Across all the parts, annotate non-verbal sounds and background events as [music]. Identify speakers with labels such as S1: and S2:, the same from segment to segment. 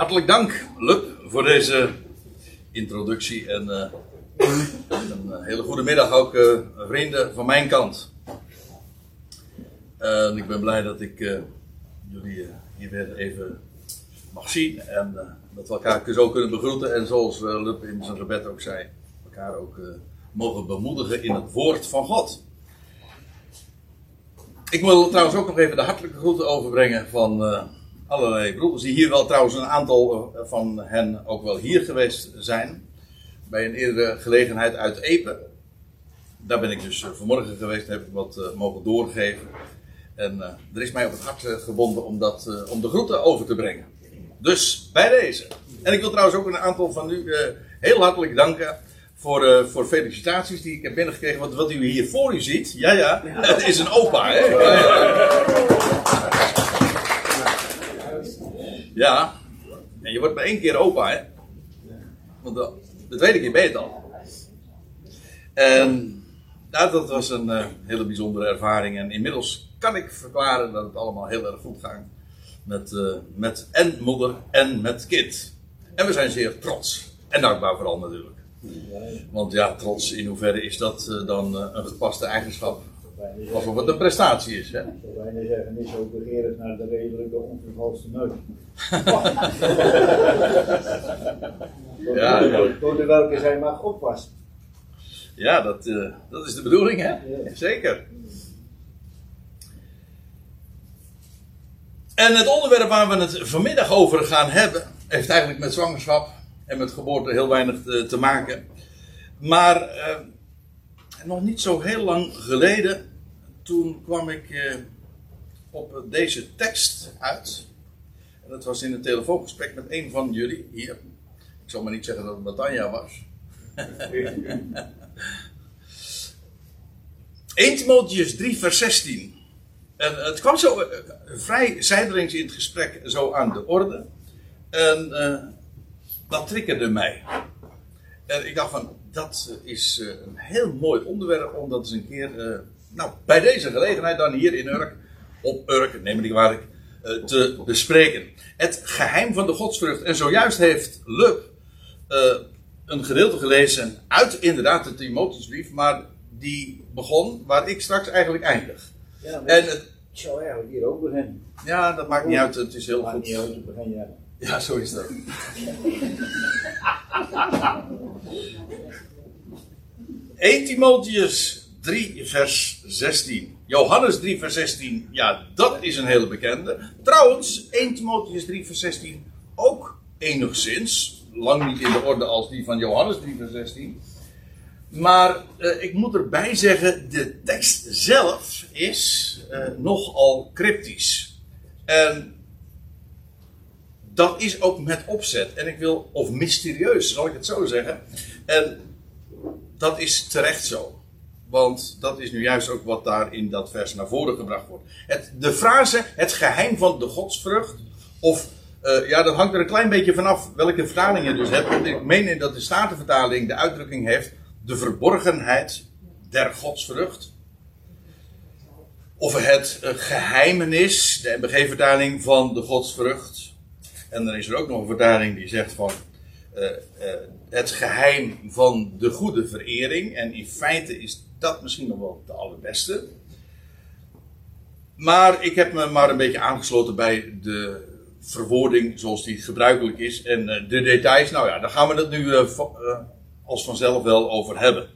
S1: Hartelijk dank, Lup, voor deze introductie. En eh, een eh, hele goede middag ook, eh, vrienden van mijn kant. En ik ben blij dat ik jullie hier weer even mag zien. En dat we elkaar zo kunnen begroeten. En zoals Lup in zijn gebed ook zei, elkaar ook mogen bemoedigen in het woord van God. Ik wil trouwens ook nog even de hartelijke groeten overbrengen van allerlei broeders. Die hier wel trouwens een aantal eh, van hen ook wel hier geweest zijn. Bij een eerdere gelegenheid uit Epe. Daar ben ik dus eh, vanmorgen geweest, heb ik wat eh, mogen doorgeven. En er is mij op het hart gebonden om, dat, om de groeten over te brengen. Dus bij deze. En ik wil trouwens ook een aantal van u heel hartelijk danken voor, voor felicitaties die ik heb binnengekregen. Want wat u hier voor u ziet, ja ja, het is een opa hè. Ja, [laughs] ja. Ja, en je wordt maar één keer opa hè. Want de, de tweede keer ben je het al. En nou, dat was een eh, hele bijzondere ervaring. En inmiddels kan ik verklaren dat het allemaal heel erg goed gaat. Met, eh, met en moeder en met kind. En we zijn zeer trots. En dankbaar vooral natuurlijk. Want ja, trots, in hoeverre is dat eh, dan een gepaste eigenschap? Alsof het een prestatie is, hè?
S2: Zou bijna zeggen, is ook begeerig naar de redelijke onvervalste neus. [laughs]
S1: Ja.
S2: Door de welke zij mag oppassen.
S1: Ja, dat, eh, dat is de bedoeling, hè? Zeker. En het onderwerp waar we het vanmiddag over gaan hebben, heeft eigenlijk met zwangerschap en met geboorte heel weinig te, te maken. Maar eh, nog niet zo heel lang geleden, toen kwam ik eh, op deze tekst uit. En dat was in een telefoongesprek met een van jullie hier. Ik zal maar niet zeggen dat het Natanja was. [laughs] 1 Timotheus 3 vers 16. En het kwam zo eh, vrij zijdelings in het gesprek zo aan de orde. En eh, dat triggerde mij. En ik dacht van, dat is een heel mooi onderwerp om dat eens een keer, eh, nou, bij deze gelegenheid dan hier in Urk, op Urk, neem me niet kwalijk, eh, te bespreken. Het geheim van de godsvrucht. En zojuist heeft Lub eh, een gedeelte gelezen uit inderdaad de Timotheusbrief, maar die begon waar ik straks eigenlijk eindig.
S2: Ja,
S1: En het,
S2: ik zou eigenlijk hier ook beginnen.
S1: ja, dat maakt niet uit, het is heel
S2: Maakt
S1: goed.
S2: niet uit, ik begin jij.
S1: Ja, zo is dat. [laughs] ...1 Timotheus 3 vers 16. Johannes 3 vers 16, ja, dat is een hele bekende. Trouwens, 1 Timotheus 3 vers 16 ook enigszins. Lang niet in de orde als die van Johannes 3 vers 16. Maar eh, ik moet erbij zeggen, de tekst zelf is eh, nogal cryptisch. En dat is ook met opzet. En ik wil, of mysterieus, zal ik het zo zeggen. En dat is terecht zo. Want dat is nu juist ook wat daar in dat vers naar voren gebracht wordt. Het, de frase, het geheim van de godsvrucht. Of, eh, ja, dat hangt er een klein beetje vanaf welke vertaling je dus hebt. Ik meen dat de Statenvertaling de uitdrukking heeft. De verborgenheid der godsvrucht. Of het eh, geheimenis, de MBG-vertaling van de godsvrucht. En dan is er ook nog een vertaling die zegt van eh, het geheim van de goede verering. En in feite is dat misschien nog wel de allerbeste. Maar ik heb me maar een beetje aangesloten bij de verwoording zoals die gebruikelijk is. En eh, de details, nou ja, daar gaan we het nu eh, eh, als vanzelf wel over hebben.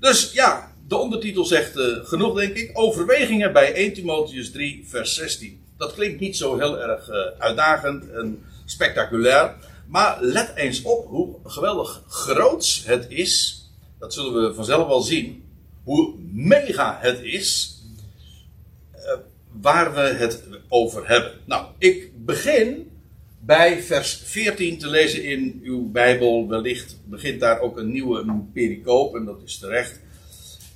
S1: Dus ja, de ondertitel zegt genoeg denk ik. Overwegingen bij 1 Timotheus 3 vers 16. Dat klinkt niet zo heel erg uitdagend en spectaculair. Maar let eens op hoe geweldig groots het is. Dat zullen we vanzelf wel zien. Hoe mega het is. eh, waar we het over hebben. Nou, ik begin bij vers 14 te lezen in uw Bijbel. Wellicht begint daar ook een nieuwe pericoop en dat is terecht.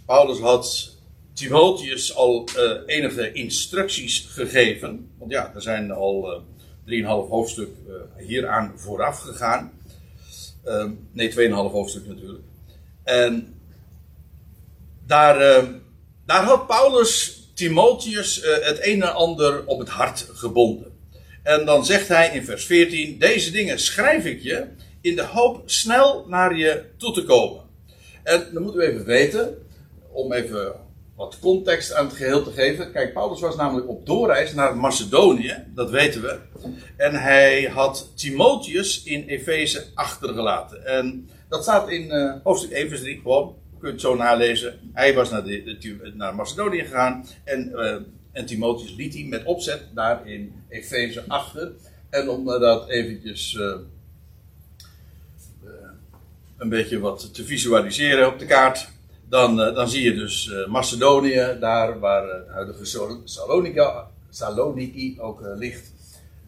S1: Paulus had Timotheus al eh, enige instructies gegeven. Want ja, er zijn al eh, 3,5 hoofdstuk eh, hieraan vooraf gegaan. Eh, nee, 2,5 hoofdstuk natuurlijk. En daar, eh, daar had Paulus Timotheus eh, het een en ander op het hart gebonden. En dan zegt hij in vers 14: Deze dingen schrijf ik je in de hoop snel naar je toe te komen. En dan moeten we even weten, om even wat context aan het geheel te geven. Kijk, Paulus was namelijk op doorreis naar Macedonië, dat weten we. En hij had Timotheus in Efeze achtergelaten. En dat staat in uh, hoofdstuk 1, vers 3, gewoon. Je kunt het zo nalezen. Hij was naar, de, naar Macedonië gegaan. En, uh, en Timotheus liet hij met opzet daar in Efeze achter. En om dat eventjes een beetje wat te visualiseren op de kaart. Dan, dan zie je dus Macedonië, daar waar het huidige Salonika, Saloniki ook ligt.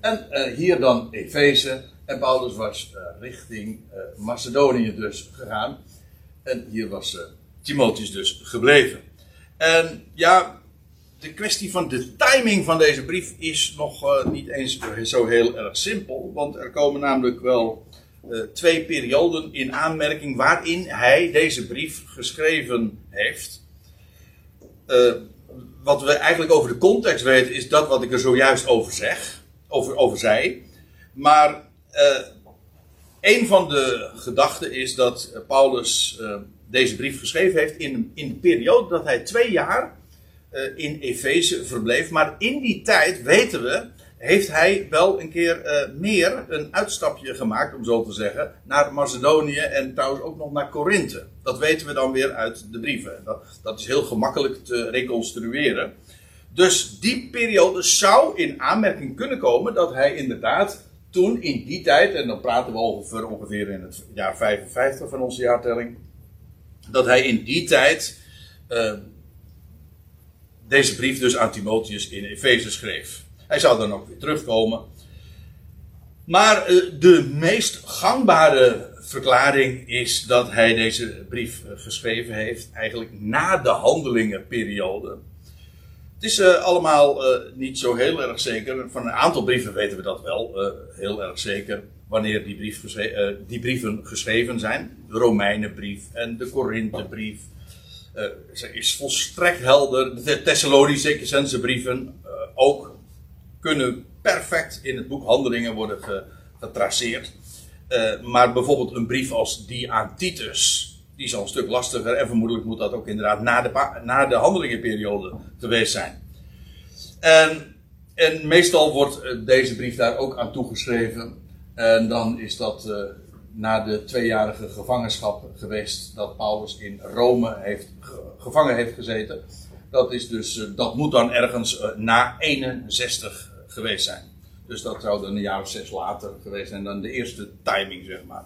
S1: En hier dan Efeze. En Paulus was richting Macedonië dus gegaan. En hier was Timotheus dus gebleven. En ja, de kwestie van de timing van deze brief is nog niet eens zo heel erg simpel. Want er komen namelijk wel uh, twee perioden in aanmerking waarin hij deze brief geschreven heeft. wat we eigenlijk over de context weten is dat wat ik er zojuist over zeg, over, over zei. Maar een van de gedachten is dat Paulus deze brief geschreven heeft in, in de periode dat hij twee jaar in Efeze verbleef. Maar in die tijd, weten we, heeft hij wel een keer uh, meer een uitstapje gemaakt, om zo te zeggen, naar Macedonië en trouwens ook nog naar Korinthe. Dat weten we dan weer uit de brieven. Dat, dat is heel gemakkelijk te reconstrueren. Dus die periode zou in aanmerking kunnen komen dat hij inderdaad toen in die tijd, en dan praten we over ongeveer in het jaar 55 van onze jaartelling, dat hij in die tijd uh, deze brief dus aan Timotheus in Efeze schreef. Hij zou dan ook weer terugkomen. Maar uh, de meest gangbare verklaring is dat hij deze brief uh, geschreven heeft eigenlijk na de handelingenperiode. Het is uh, allemaal niet zo heel erg zeker. Van een aantal brieven weten we dat wel heel erg zeker. Wanneer die, brief die, brieven geschreven zijn. De Romeinenbrief en de Korinthebrief. is volstrekt helder. De Thessalonicense brieven ook kunnen perfect in het boek Handelingen worden getraceerd. maar bijvoorbeeld een brief als die aan Titus die is al een stuk lastiger. En vermoedelijk moet dat ook inderdaad na de, na de handelingenperiode geweest zijn. En, en meestal wordt eh, deze brief daar ook aan toegeschreven. En dan is dat uh, na de tweejarige gevangenschap geweest dat Paulus in Rome heeft, gevangen heeft gezeten. Dat, is dus, uh, dat moet dan ergens uh, na 61 geweest zijn. Dus dat zou dan een jaar of zes later geweest zijn dan de eerste timing, zeg maar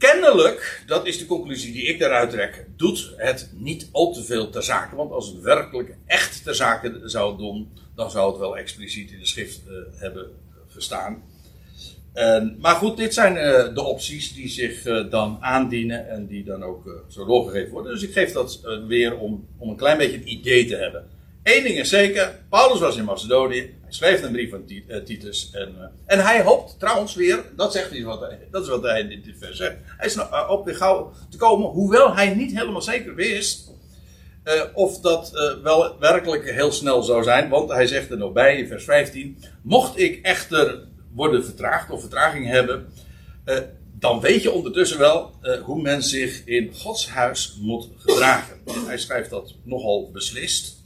S1: kennelijk, dat is de conclusie die ik daaruit trek, doet het niet al te veel ter zake. Want als het werkelijk echt ter zake zou doen, dan zou het wel expliciet in de schrift hebben gestaan. En, maar goed, dit zijn uh, de opties die zich uh, dan aandienen en die dan ook zo doorgegeven worden. Dus ik geef dat weer om, om een klein beetje een idee te hebben. Eén ding is zeker, Paulus was in Macedonië. Hij schreef een brief aan eh, Titus. En, en hij hoopt trouwens weer, dat, zegt hij wat, dat is wat hij in dit vers zegt. Hij is op weer gauw te komen, hoewel hij niet helemaal zeker wist of dat wel werkelijk heel snel zou zijn. Want hij zegt er nog bij in vers 15: Mocht ik echter worden vertraagd of vertraging hebben, dan weet je ondertussen wel hoe men zich in Gods huis moet gedragen. Hij schrijft dat nogal beslist.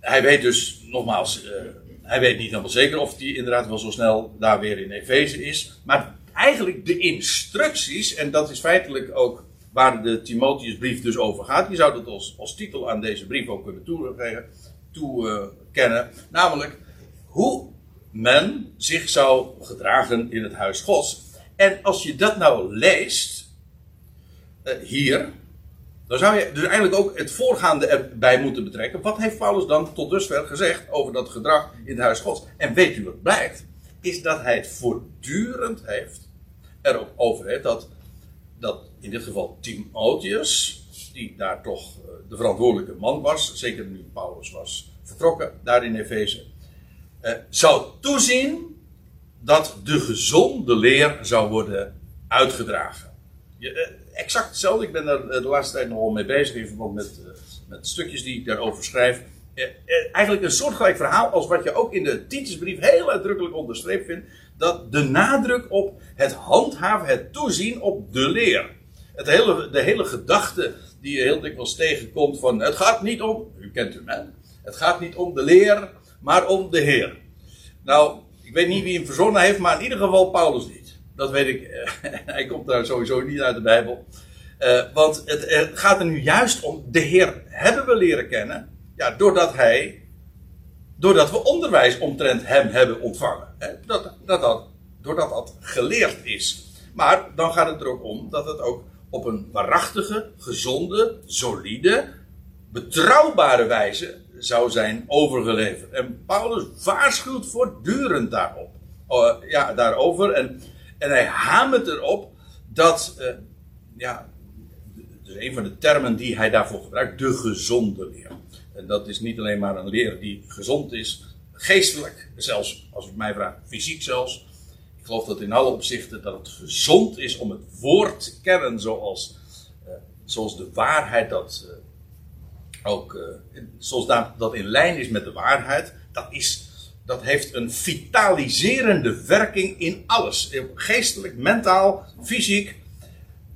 S1: Hij weet dus, nogmaals, uh, hij weet niet helemaal zeker of hij inderdaad wel zo snel daar weer in Efeze is. Maar eigenlijk de instructies, en dat is feitelijk ook waar de Timotheusbrief dus over gaat. Je zou dat als, als titel aan deze brief ook kunnen toekennen. Toe, namelijk hoe men zich zou gedragen in het huis Gods. En als je dat nou leest, uh, hier, dan zou je dus eigenlijk ook het voorgaande erbij moeten betrekken. Wat heeft Paulus dan tot dusver gezegd over dat gedrag in het huis Gods? En weet u wat blijkt? Is dat hij het voortdurend heeft erop over heeft dat, dat in dit geval Timotheus, die daar toch eh, de verantwoordelijke man was, zeker nu Paulus was vertrokken daar in Efeze, eh, zou toezien dat de gezonde leer zou worden uitgedragen. Je, eh, exact hetzelfde. Ik ben er eh, de laatste tijd nogal mee bezig in verband met, met stukjes die ik daarover schrijf. eigenlijk een soortgelijk verhaal als wat je ook in de Titusbrief heel uitdrukkelijk onderstreept vindt. Dat de nadruk op het handhaven, het toezien op de leer. Het hele, de hele gedachte die je heel dikwijls tegenkomt van het gaat niet om, u kent hem hè, het gaat niet om de leer, maar om de Heer. Nou, ik weet niet wie hem verzonnen heeft, maar in ieder geval Paulus niet. Dat weet ik. [laughs] Hij komt daar sowieso niet uit de Bijbel. Uh, want het, het, gaat er nu juist om, de Heer hebben we leren kennen. Ja, doordat hij, doordat we onderwijs omtrent hem hebben ontvangen. Hè? Dat, dat, dat, doordat dat geleerd is. Maar dan gaat het er ook om dat het ook op een waarachtige, gezonde, solide, betrouwbare wijze zou zijn overgeleverd. En Paulus waarschuwt voortdurend daarop. Uh, ja, daarover. En, en hij hamert erop dat, uh, ja, een van de termen die hij daarvoor gebruikt, de gezonde leer. En dat is niet alleen maar een leer die gezond is, geestelijk, zelfs als u mij vraagt, fysiek zelfs. Ik geloof dat in alle opzichten dat het gezond is om het woord te kennen zoals, uh, zoals de waarheid dat ook uh, zoals dat, dat in lijn is met de waarheid, dat, is, dat heeft een vitaliserende werking in alles. Geestelijk, mentaal, fysiek.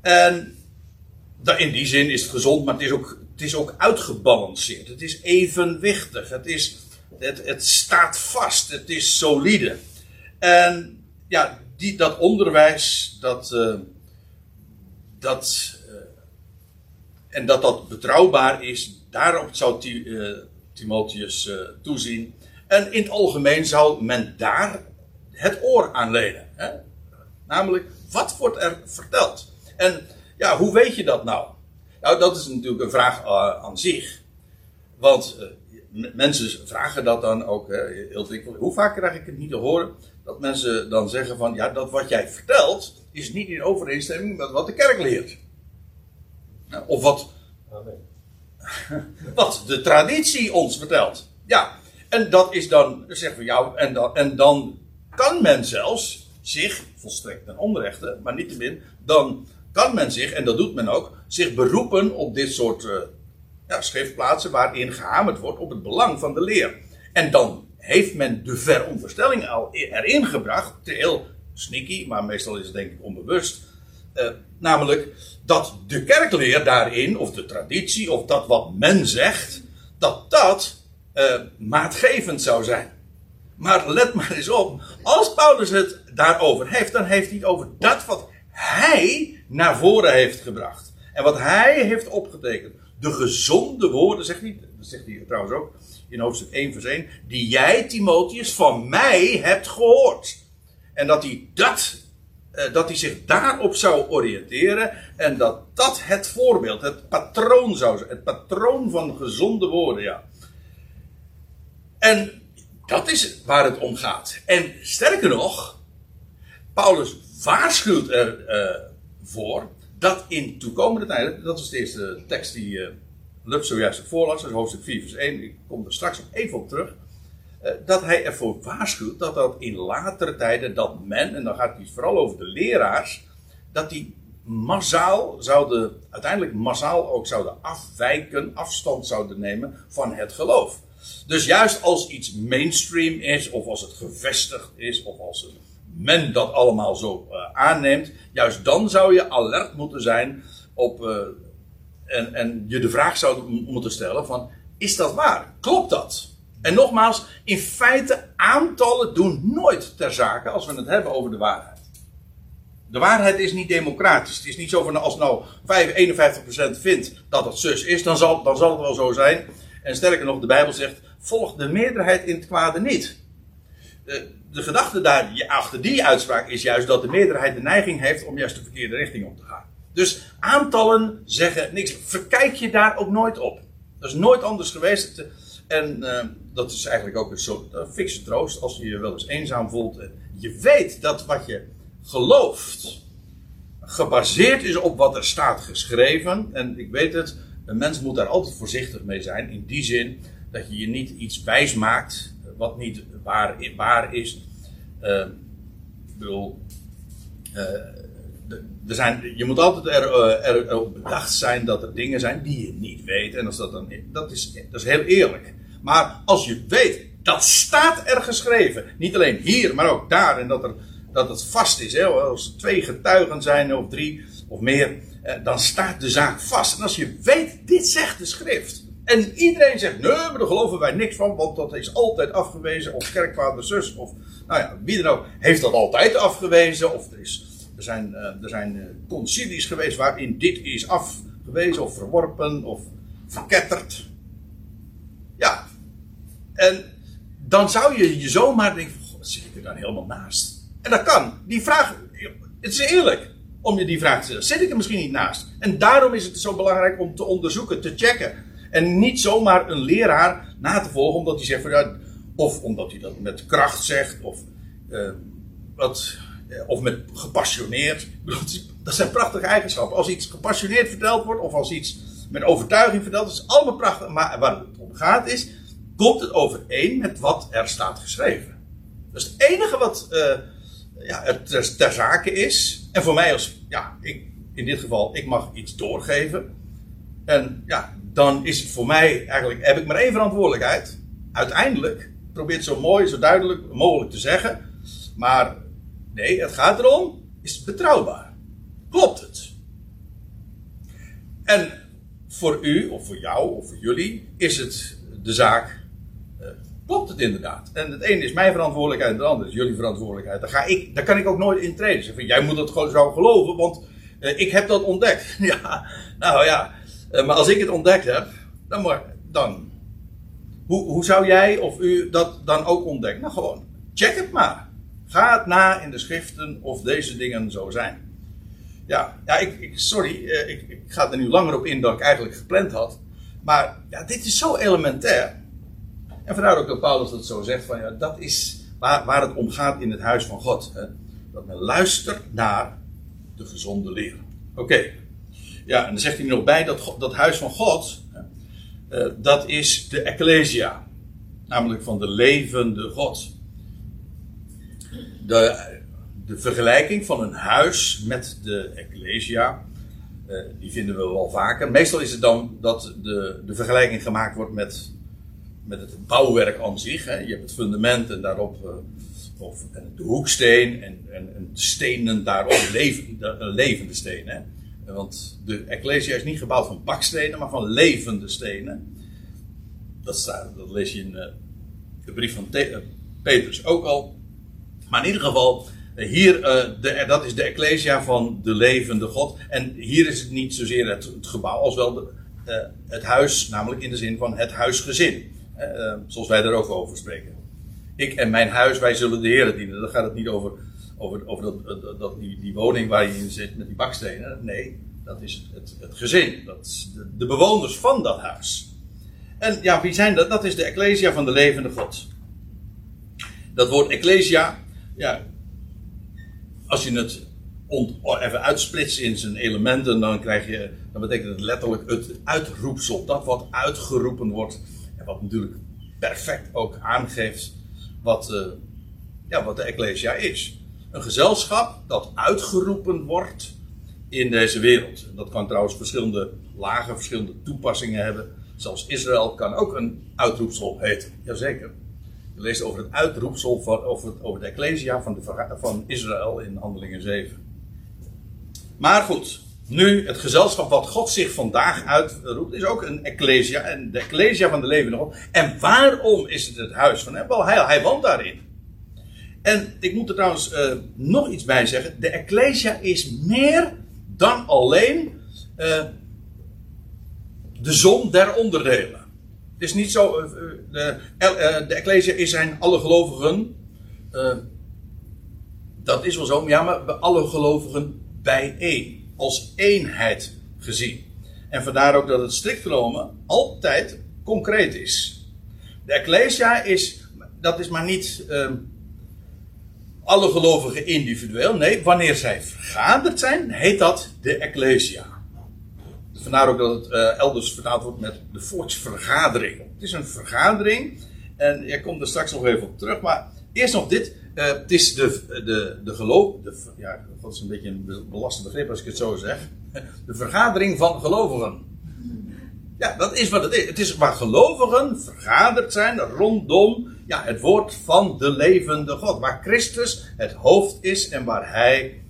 S1: En in die zin is het gezond, maar het is ook, het is ook uitgebalanceerd. Het is evenwichtig. Het, is, het, het staat vast. Het is solide. En ja, die, dat onderwijs, dat. Uh, dat uh, en dat dat betrouwbaar is, Daarop zou uh, Timotheus uh, toezien. En in het algemeen zou men daar het oor aan lenen. Hè? Namelijk, wat wordt er verteld? En ja, hoe weet je dat nou? Nou, dat is natuurlijk een vraag uh, aan zich. Want mensen vragen dat dan ook heel dikwijls. Hoe vaak krijg ik het niet te horen? Dat mensen dan zeggen van, ja, dat wat jij vertelt is niet in overeenstemming met wat de kerk leert. Of wat. [laughs] wat de traditie ons vertelt. Ja, en dat is dan, zeggen we jou, en dan, en dan kan men zelfs zich, volstrekt ten onrechte, maar niettemin, dan kan men zich, en dat doet men ook, zich beroepen op dit soort uh, ja, schriftplaatsen waarin gehamerd wordt op het belang van de leer. En dan heeft men de veronderstelling al erin gebracht, heel sneaky, maar meestal is het denk ik onbewust, uh, namelijk dat de kerkleer daarin, of de traditie, of dat wat men zegt, dat dat uh, maatgevend zou zijn. Maar let maar eens op, als Paulus het daarover heeft, dan heeft hij het over dat wat hij naar voren heeft gebracht. En wat hij heeft opgetekend. De gezonde woorden, zegt hij, dat zegt hij trouwens ook in hoofdstuk 1 vers 1, die jij, Timotheus, van mij hebt gehoord. En dat hij dat eh, dat hij zich daarop zou oriënteren en dat dat het voorbeeld, het patroon zou zijn, het patroon van gezonde woorden, ja. En dat is waar het om gaat. En sterker nog, Paulus waarschuwt ervoor uh, dat in toekomende tijden, dat is de eerste tekst die uh, Lub zojuist voorlas, dat hoofdstuk 4 vers 1, ik kom er straks nog even op terug. Eh, dat hij ervoor waarschuwt dat dat in latere tijden, dat men, en dan gaat het vooral over de leraars, dat die massaal zouden, uiteindelijk massaal ook zouden afwijken, afstand zouden nemen van het geloof. Dus juist als iets mainstream is, of als het gevestigd is, of als men dat allemaal zo uh, aanneemt, juist dan zou je alert moeten zijn op, uh, en, en je de vraag zou moeten stellen van, is dat waar? Klopt dat? En nogmaals, in feite, aantallen doen nooit ter zake als we het hebben over de waarheid. De waarheid is niet democratisch. Het is niet zo van als nou 51% vindt dat het zus is, dan zal, dan zal het wel zo zijn. En sterker nog, de Bijbel zegt: volg de meerderheid in het kwade niet. De, de gedachte daar achter die uitspraak is juist dat de meerderheid de neiging heeft om juist de verkeerde richting op te gaan. Dus aantallen zeggen niks. Verkijk je daar ook nooit op. Dat is nooit anders geweest. En uh, dat is eigenlijk ook een soort uh, fikse troost als je je wel eens eenzaam voelt. Je weet dat wat je gelooft gebaseerd is op wat er staat geschreven. En ik weet het, een mens moet daar altijd voorzichtig mee zijn. In die zin dat je je niet iets wijs maakt wat niet waar, waar is. Uh, ik bedoel, er zijn, je moet altijd er, er, bedacht zijn dat er dingen zijn die je niet weet. En als dat, dan, dat, is, dat is heel eerlijk. Maar als je weet, dat staat er geschreven. Niet alleen hier, maar ook daar. En dat, er, dat het vast is. Hè? Als er twee getuigen zijn of drie of meer. Eh, dan staat de zaak vast. En als je weet, dit zegt de schrift. En iedereen zegt, nee, maar daar geloven wij niks van, want dat is altijd afgewezen. Of kerkvader, zus, of nou ja, wie dan ook, heeft dat altijd afgewezen. Of er, is, er zijn, uh, er zijn uh, concilies geweest waarin dit is afgewezen of verworpen of verketterd. Ja. En dan zou je je zomaar denken, zit ik er dan helemaal naast? En dat kan. Die vraag, het is eerlijk om je die vraag te stellen. Zit ik er misschien niet naast? En daarom is het zo belangrijk om te onderzoeken, te checken. En niet zomaar een leraar na te volgen omdat hij zegt van ja, of omdat hij dat met kracht zegt, of, uh, wat, of met gepassioneerd. Dat zijn prachtige eigenschappen. Als iets gepassioneerd verteld wordt, of als iets met overtuiging verteld, dat is allemaal prachtig. Maar waar het om gaat is, komt het overeen met wat er staat geschreven. Dat is het enige wat uh, ja, ter, zake is. En voor mij als, ja, ik, in dit geval, ik mag iets doorgeven. En ja, dan is het voor mij eigenlijk, heb ik maar één verantwoordelijkheid. Uiteindelijk, probeer het zo mooi, zo duidelijk mogelijk te zeggen. Maar nee, het gaat erom, is het betrouwbaar? Klopt het? En voor u, of voor jou, of voor jullie, is het de zaak, klopt het inderdaad? En het ene is mijn verantwoordelijkheid, het andere is jullie verantwoordelijkheid. Daar, ga ik, daar kan ik ook nooit in treden. Jij moet dat gewoon zo geloven, want uh, ik heb dat ontdekt. [laughs] ja, nou ja, uh, maar als ik het ontdekt heb, dan, maar, dan hoe, hoe zou jij of u dat dan ook ontdekken? Nou gewoon, check het maar. Ga het na in de schriften of deze dingen zo zijn. Ja, ja ik, ik sorry, ik, ik, ga er nu langer op in dan ik eigenlijk gepland had. Maar ja, dit is zo elementair. En vandaar ook dat Paulus dat zo zegt: van ja, dat is waar, waar het om gaat in het huis van God. Hè? Dat men luistert naar de gezonde leer. Oké. Ja, en dan zegt hij nog bij dat, dat huis van God, uh, dat is de Ecclesia. Namelijk van de levende God. De, de vergelijking van een huis met de Ecclesia, uh, die vinden we wel vaker. Meestal is het dan dat de, de vergelijking gemaakt wordt met, met het bouwwerk aan zich. Hè. Je hebt het fundament en daarop uh, of, de hoeksteen en, en, stenen daarop, levende, stenen. Want de Ecclesia is niet gebouwd van bakstenen, maar van levende stenen. Dat, dat lees je in uh, de brief van Te uh, Petrus ook al. Maar in ieder geval, hier, de, dat is de Ecclesia van de levende God. En hier is het niet zozeer het, het gebouw als wel de, het huis, namelijk in de zin van het huisgezin. Zoals wij daar ook over spreken. Ik en mijn huis, wij zullen de Heer dienen. Dan gaat het niet over over, over dat, dat, die, die woning waar je in zit met die bakstenen. Nee, dat is het, het gezin. Dat de, de, bewoners van dat huis. En ja, wie zijn dat? Dat is de Ecclesia van de levende God. Dat woord Ecclesia, ja, als je het even uitsplitst in zijn elementen, dan krijg je, dan betekent het letterlijk het uitroepsel. Dat wat uitgeroepen wordt. Wat natuurlijk perfect ook aangeeft wat, uh, ja, wat de Ecclesia is. Een gezelschap dat uitgeroepen wordt in deze wereld. Dat kan trouwens verschillende lagen, verschillende toepassingen hebben. Zelfs Israël kan ook een uitroepsel heten. Jazeker. Je leest over het uitroepsel van, over, over de Ecclesia van, de, van Israël in Handelingen 7. Maar goed, nu het gezelschap wat God zich vandaag uitroept, is ook een Ecclesia. En de Ecclesia van de levende God. En waarom is het het huis van hem? Wel, hij, hij woont daarin. En ik moet er trouwens uh, nog iets bij zeggen. De Ecclesia is meer dan alleen uh, de zon der onderdelen. Het is niet zo. De, de Ecclesia is zijn alle gelovigen. dat is wel zo, ja, maar alle gelovigen bijeen. Als eenheid gezien. En vandaar ook dat het strikt genomen altijd concreet is. De Ecclesia is. Dat is maar niet alle gelovigen individueel. Nee, wanneer zij vergaderd zijn, heet dat de Ecclesia. Vandaar ook dat het uh, elders vertaald wordt met de volksvergadering. Het is een vergadering. En ik kom er straks nog even op terug. Maar eerst nog dit. Uh, het is de, de, de geloof. De, ja, dat is een beetje een belastend begrip als ik het zo zeg. [laughs] De vergadering van gelovigen. Ja, dat is wat het is. Het is waar gelovigen vergaderd zijn rondom ja, het woord van de levende God. Waar Christus het hoofd is en waar, hij,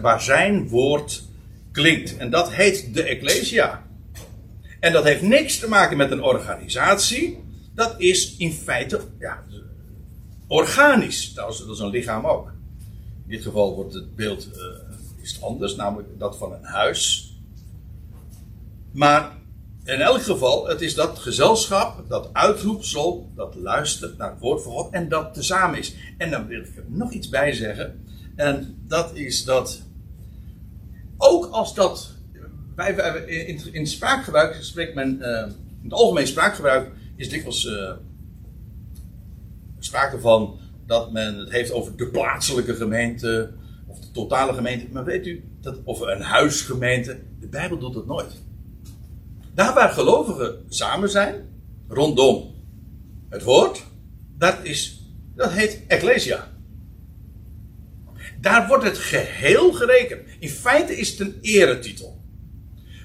S1: waar zijn woord klinkt. En dat heet de Ecclesia. En dat heeft niks te maken met een organisatie. Dat is in feite ja, organisch. Is, dat is een lichaam ook. In dit geval wordt het beeld uh, is anders, namelijk dat van een huis. Maar in elk geval, het is dat gezelschap, dat uitroepsel, dat luistert naar het woord van God en dat tezamen is. En dan wil ik er nog iets bij zeggen. En dat is dat, ook als dat, wij, in, spraakgebruik spreekt men, uh, in het algemeen spraakgebruik is dikwijls uh, sprake van dat men het heeft over de plaatselijke gemeente of de totale gemeente. Maar weet u, dat, of een huisgemeente, de Bijbel doet dat nooit. Daar waar gelovigen samen zijn, rondom het woord, dat, is, dat heet Ecclesia. Daar wordt het geheel gerekend. In feite is het een eretitel.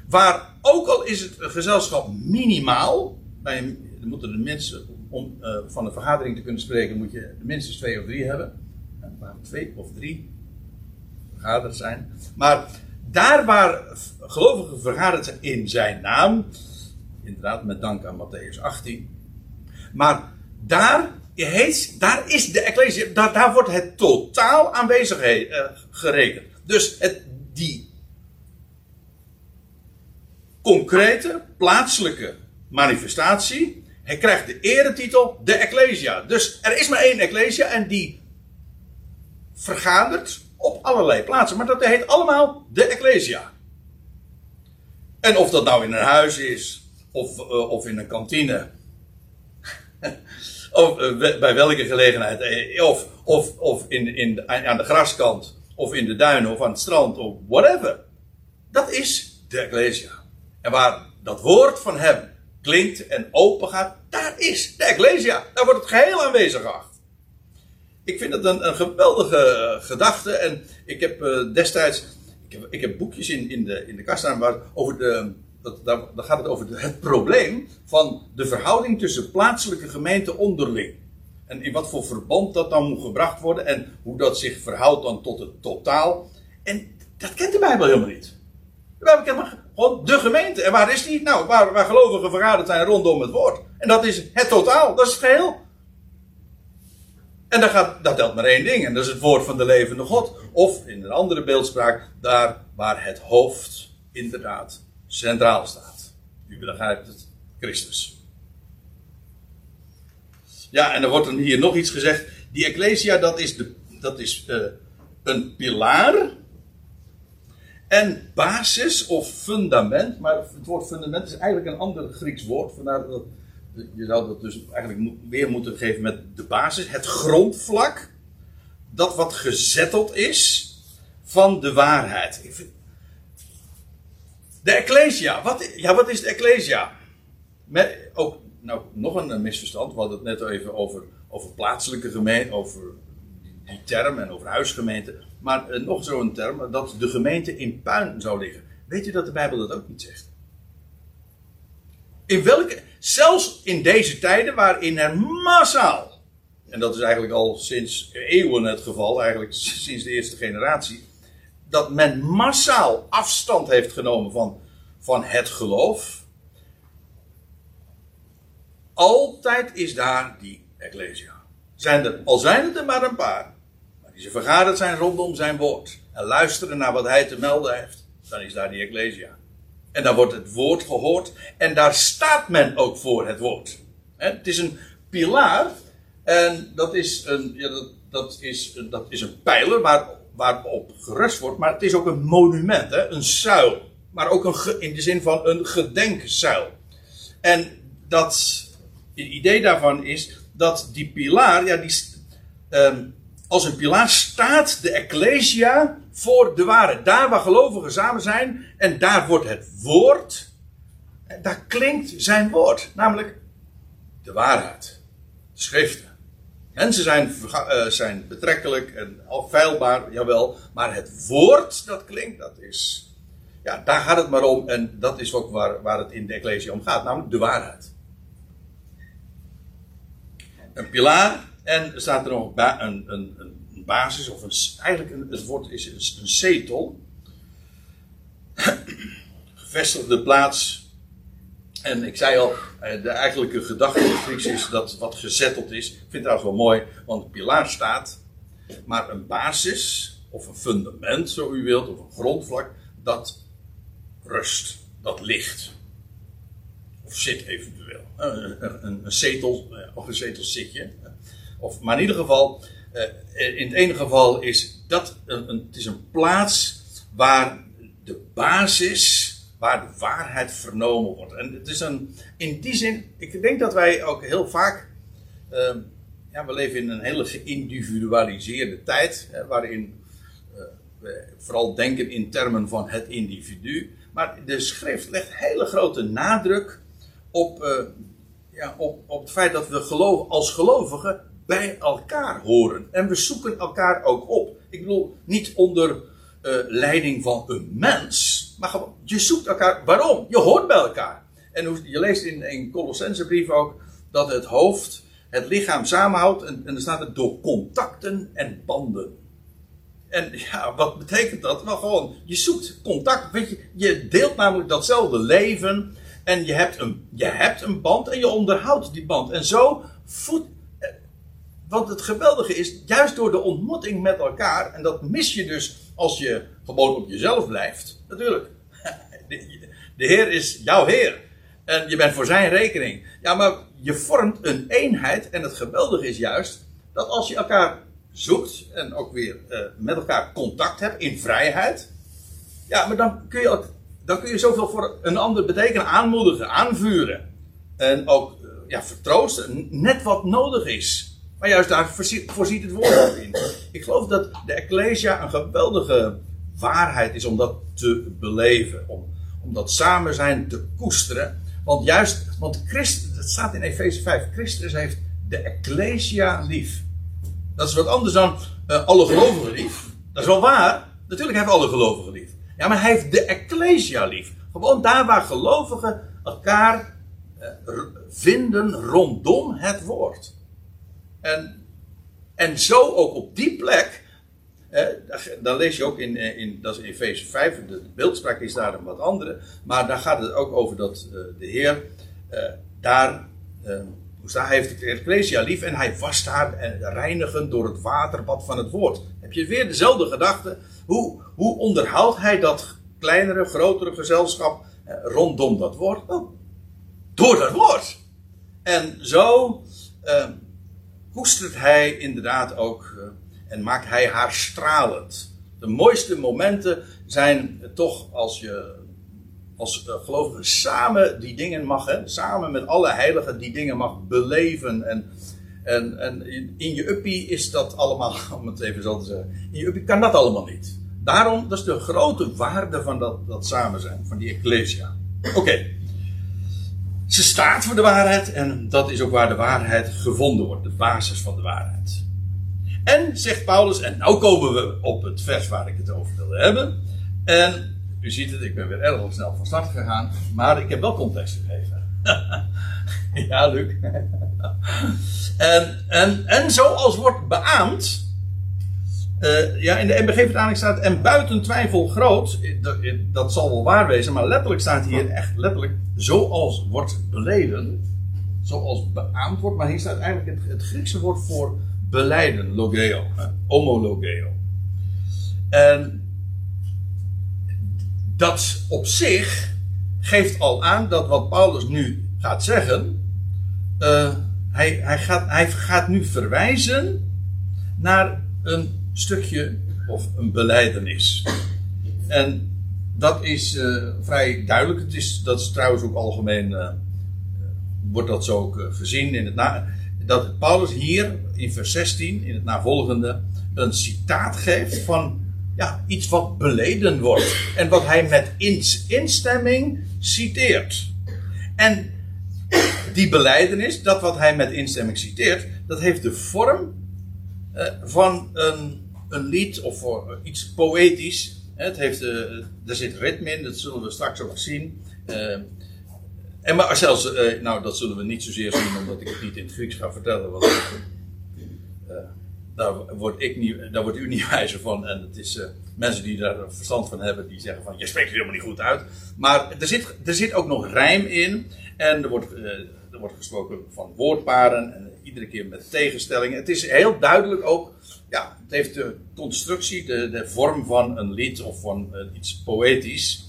S1: Waar ook al is het gezelschap minimaal, bij, moeten de mensen, om uh, van een vergadering te kunnen spreken, moet je minstens twee of drie hebben. Waar twee of drie vergaderd zijn. Maar daar waar gelovigen vergaderd zijn in zijn naam, inderdaad met dank aan Matthäus 18, maar daar, heet, daar is de Ecclesia, daar, daar wordt het totaal aanwezig uh, gerekend. Dus het, die concrete, plaatselijke manifestatie, hij krijgt de eretitel de Ecclesia. Dus er is maar één Ecclesia en die vergadert op allerlei plaatsen. Maar dat heet allemaal de Ecclesia. En of dat nou in een huis is, of, uh, of in een kantine, [laughs] of uh, bij welke gelegenheid, eh, of, of, of in, in aan de graskant, of in de duinen, of aan het strand, of whatever. Dat is de Ecclesia. En waar dat woord van hem klinkt en open gaat, daar is de Ecclesia. Daar wordt het geheel aanwezig geacht ik vind het een, geweldige eh, gedachte. En ik heb uh, destijds. Ik heb, ik heb, boekjes in, in, de, in de kast staan over de. Dat, daar, gaat het over het probleem van de verhouding tussen plaatselijke gemeenten onderling. En in wat voor verband dat dan moet gebracht worden. En hoe dat zich verhoudt dan tot het totaal. En dat kent de Bijbel helemaal niet. De Bijbel kent maar gewoon de gemeente. En waar is die? Nou, waar, waar gelovigen vergaderd zijn rondom het woord. En dat is het totaal. Dat is het geheel. En daar, gaat, dat telt maar één ding, en dat is het woord van de levende God. Of in een andere beeldspraak, daar waar het hoofd inderdaad centraal staat. U begrijpt het, Christus. Ja, en er wordt hier nog iets gezegd. Die Ecclesia, dat is, de, dat is uh, een pilaar. En basis of fundament. Maar het woord fundament is eigenlijk een ander Grieks woord. Vandaar dat je zou dat dus eigenlijk weer moeten geven met de basis, het grondvlak, dat wat gezetteld is van de waarheid. De Ecclesia, wat, ja, wat is de Ecclesia? Met, ook nou, nog een misverstand, we hadden het net even over, over plaatselijke gemeente, over die term en over huisgemeente. Maar uh, nog zo'n term, dat de gemeente in puin zou liggen. Weet u dat de Bijbel dat ook niet zegt? In welke, zelfs in deze tijden waarin er massaal, en dat is eigenlijk al sinds eeuwen het geval, eigenlijk sinds de eerste generatie, dat men massaal afstand heeft genomen van, van het geloof. Altijd is daar die Ecclesia. Zijn er, al zijn het er maar een paar, die ze vergaderd zijn rondom zijn woord en luisteren naar wat hij te melden heeft, dan is daar die Ecclesia. En daar wordt het woord gehoord. En daar staat men ook voor het woord. Het is een pilaar. En dat is een, ja, dat, dat is, dat is een pijler waar, waarop gerust wordt. Maar het is ook een monument, hè? een zuil. Maar ook een, in de zin van een gedenkzuil. En dat, het idee daarvan is dat die pilaar, ja, die, um, als een pilaar staat de Ecclesia voor de waarheid. Daar waar gelovigen samen zijn en daar wordt het woord, daar klinkt zijn woord, namelijk de waarheid. De schriften. Mensen zijn, uh, zijn betrekkelijk en feilbaar, jawel, maar het woord dat klinkt, dat is, ja, daar gaat het maar om. En dat is ook waar, waar het in de Ecclesia om gaat, namelijk de waarheid. Een pilaar en er staat er nog een, een, een, basis, of een, eigenlijk een, het woord is een, een zetel. [clears throat] Gevestigde plaats. En ik zei al, eh, de eigenlijke gedachte in het is dat wat gezetteld is. Ik vind trouwens wel mooi, want een pilaar staat. Maar een basis, of een fundament, zo u wilt, of een grondvlak, dat rust, dat ligt. Of zit eventueel. Een, een, een zetel, eh, of een zetelzitje. Of, maar in ieder geval, eh, in het ene geval is dat een, het is een plaats waar de basis, waar de waarheid vernomen wordt. En het is een, in die zin, ik denk dat wij ook heel vaak, uh, ja, we leven in een hele geïndividualiseerde tijd, waarin uh, we vooral denken in termen van het individu. Maar de schrift legt hele grote nadruk op, ja, op, op het feit dat we geloof, als gelovigen bij elkaar horen. En we zoeken elkaar ook op. Ik bedoel, niet onder uh, leiding van een mens. Maar gewoon, je zoekt elkaar. Waarom? Je hoort bij elkaar. En je leest in een Colossensebrief ook dat het hoofd het lichaam samenhoudt. En, en er staat het door contacten en banden. En ja, wat betekent dat? Wel gewoon, je zoekt contact. Weet je, je deelt namelijk datzelfde leven. En je hebt, een, je hebt een band en je onderhoudt die band. En zo voedt. Want het geweldige is, juist door de ontmoeting met elkaar, en dat mis je dus als je gewoon op jezelf blijft. Natuurlijk. [laughs] De, Heer is jouw Heer. En je bent voor zijn rekening. Ja, maar je vormt een eenheid. En het geweldige is juist dat als je elkaar zoekt en ook weer uh, met elkaar contact hebt in vrijheid. Ja, maar dan kun je, dan kun je zoveel voor een ander betekenen, aanmoedigen, aanvuren. En ook uh, ja, vertroosten, net wat nodig is. Maar juist daar voorziet het woord in. Ik geloof dat de Ecclesia een geweldige waarheid is om dat te beleven. Om, om dat samen zijn te koesteren. Want juist, want Christus, het staat in Efeze 5, Christus heeft de Ecclesia lief. Dat is wat anders dan uh, alle gelovigen lief. Dat is wel waar. Natuurlijk heeft alle gelovigen lief. Ja, maar hij heeft de Ecclesia lief. Gewoon daar waar gelovigen elkaar uh, vinden rondom het woord. En, en zo ook op die plek. Eh, dan lees je ook in, in, dat is in Efeze 5, de, beeldspraak is daar een wat andere. Maar daar gaat het ook over dat uh, de Heer uh, daar, staat, hij heeft de Ecclesia lief en hij wast haar en reinigen door het waterbad van het woord. Heb je weer dezelfde gedachte? Hoe, hoe onderhoudt hij dat kleinere, grotere gezelschap rondom dat woord? Door dat woord. En zo koestert hij inderdaad ook uh, en maakt hij haar stralend. De mooiste momenten zijn toch als je als uh, gelovige samen die dingen mag, hè, samen met alle heiligen die dingen mag beleven. En, en, en in je uppie is dat allemaal, [laughs] om het even zo te zeggen, in je uppie kan dat allemaal niet. Daarom, dat is de grote waarde van dat, dat samen zijn, van die ecclesia. Oké. Ze staat voor de waarheid en dat is ook waar de waarheid gevonden wordt, de basis van de waarheid. En, zegt Paulus, en nou komen we op het vers waar ik het over wilde hebben. En u ziet het, ik ben weer erg snel van start gegaan, maar ik heb wel context gegeven. [laughs] ja, Luc. [laughs] en, en, en zoals wordt beaamd, uh, ja, in de MBG-vertaling staat en buiten twijfel groot. Dat, dat, zal wel waar wezen, maar letterlijk staat hier echt letterlijk zoals wordt beleden. Zoals beaamd wordt, maar hier staat eigenlijk het, het Griekse woord voor beleiden, logeo, homologeo. En dat op zich geeft al aan dat wat Paulus nu gaat zeggen, uh, hij, hij, gaat, hij gaat nu verwijzen naar een stukje of een beleidenis. En dat is uh, vrij duidelijk. Het is, dat is trouwens ook algemeen, uh, wordt dat zo ook uh, gezien in het na, dat Paulus hier in vers 16, in het navolgende, een citaat geeft van ja, iets wat beleden wordt. En wat hij met instemming citeert. En die beleidenis, dat wat hij met instemming citeert, dat heeft de vorm van een een lied of voor iets poëtisch. Het heeft, uh, er zit ritme in, dat zullen we straks ook zien. Uh, en maar zelfs, nou dat zullen we niet zozeer zien omdat ik het niet in het Grieks ga vertellen. Want daar, word ik niet, daar wordt u niet [laughs] wijzer van. En het is mensen die daar verstand van hebben, die zeggen van je spreekt het helemaal niet goed uit. Maar er zit, er zit ook nog rijm in. En er wordt, er wordt gesproken van woordparen. En iedere keer met tegenstellingen. Het is heel duidelijk ook ja, het heeft de constructie, de, de vorm van een lied of van uh, iets poëtisch.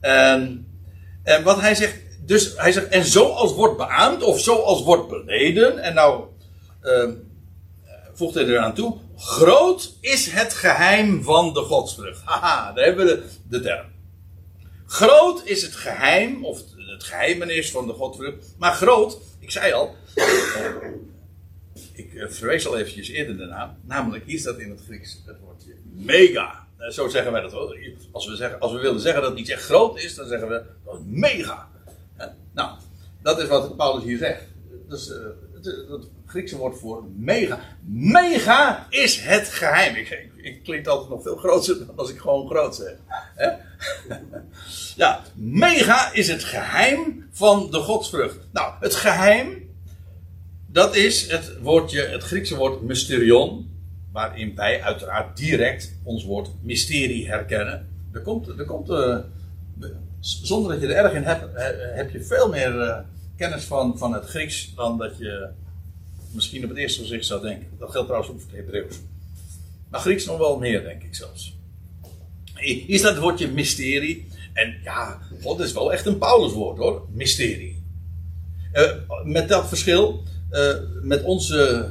S1: En, en wat hij zegt, dus hij zegt, en zoals wordt beaamd of zoals wordt beleden. En nou uh, voegt hij eraan toe, groot is het geheim van de godsvrucht. [laughs] Haha, daar hebben we de, term. Groot is het geheim, of het geheimenis van de godsvrucht. Maar groot, ik zei al, ik eh, verwees al eventjes eerder daarna. Namelijk, hier staat in het Grieks het woordje mega. Eh, zo zeggen wij dat wel. Als we, zeggen, als we willen zeggen dat iets echt groot is, dan zeggen we dat mega. Nou, dat is wat Paulus hier zegt. Dus, uh, het, Griekse woord voor mega. Mega is het geheim. Ik, ik, ik klink altijd nog veel groter dan als ik gewoon groot zeg. [laughs] ja, mega is het geheim van de godsvrucht. Nou, het geheim dat is het woordje, het Griekse woord mysterion, waarin wij uiteraard direct ons woord mysterie herkennen. Er komt, er komt uh, zonder dat je er erg in hebt, heb je veel meer uh, kennis van, van het Grieks dan dat je misschien op het eerste gezicht zou denken. Dat geldt trouwens ook voor het Hebreeuws. Maar Grieks nog wel meer, denk ik zelfs. Hier staat het woordje mysterie. En ja, dat is wel echt een Pauluswoord hoor, mysterie. Uh, met dat verschil uh, met, onze,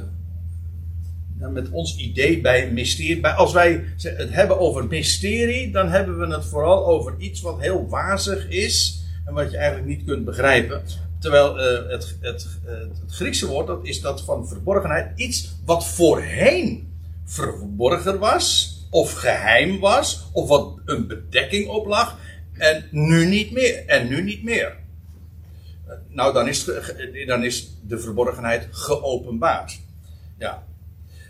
S1: met ons idee bij mysterie. Bij, als wij het hebben over mysterie, dan hebben we het vooral over iets wat heel wazig is en wat je eigenlijk niet kunt begrijpen. Terwijl uh, het, het, het, Griekse woord, dat is dat van verborgenheid, iets wat voorheen verborgen was, of geheim was, of wat een bedekking op lag, en nu niet meer. En nu niet meer. Nou, dan is, dan is de verborgenheid geopenbaard. Ja.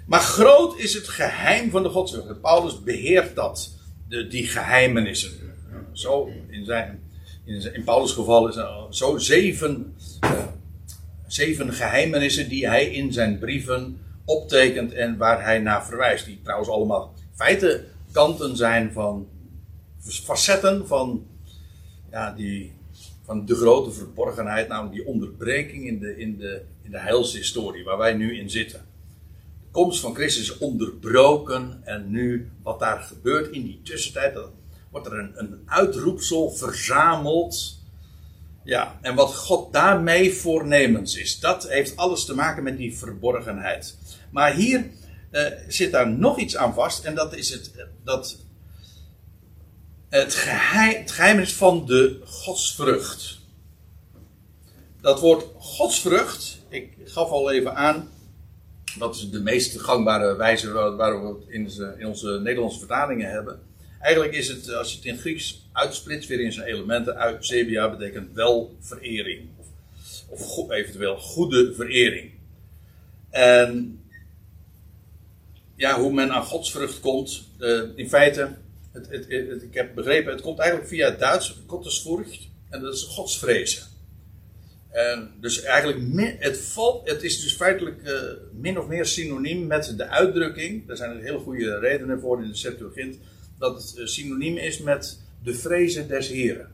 S1: Maar groot is het geheim van de godsvrucht. Paulus beheert dat, de, die geheimenissen. Zo, in, zijn, in, in Paulus' geval is er zo zeven, zeven geheimenissen die hij in zijn brieven optekent en waar hij naar verwijst. Die trouwens allemaal feiten kanten zijn van facetten van ja, die van de grote verborgenheid, namelijk die onderbreking in de, in de, in de heilshistorie waar wij nu in zitten. De komst van Christus is onderbroken en nu wat daar gebeurt in die tussentijd, dan wordt er een, een uitroepsel verzameld. Ja, en wat God daarmee voornemens is, dat heeft alles te maken met die verborgenheid. Maar hier uh, zit daar nog iets aan vast en dat is het, dat het geheim, is van de godsvrucht. Dat woord godsvrucht, ik gaf al even aan, dat is de meest gangbare wijze waar we het in, in onze Nederlandse vertalingen hebben. Eigenlijk is het, als je het in Grieks uitsplitst, weer in zijn elementen, uit Sebia betekent wel verering. Of, of eventueel goede verering. En ja, hoe men aan godsvrucht komt, uh, in feite het, het, ik heb begrepen, het komt eigenlijk via het Duits, Gottesfurcht, en dat is godsvrezen. En dus eigenlijk, het, valt, het is dus feitelijk uh, min of meer synoniem met de uitdrukking, daar zijn er hele goede redenen voor in de Septuagint, dat het uh, synoniem is met de vrezen des Heren.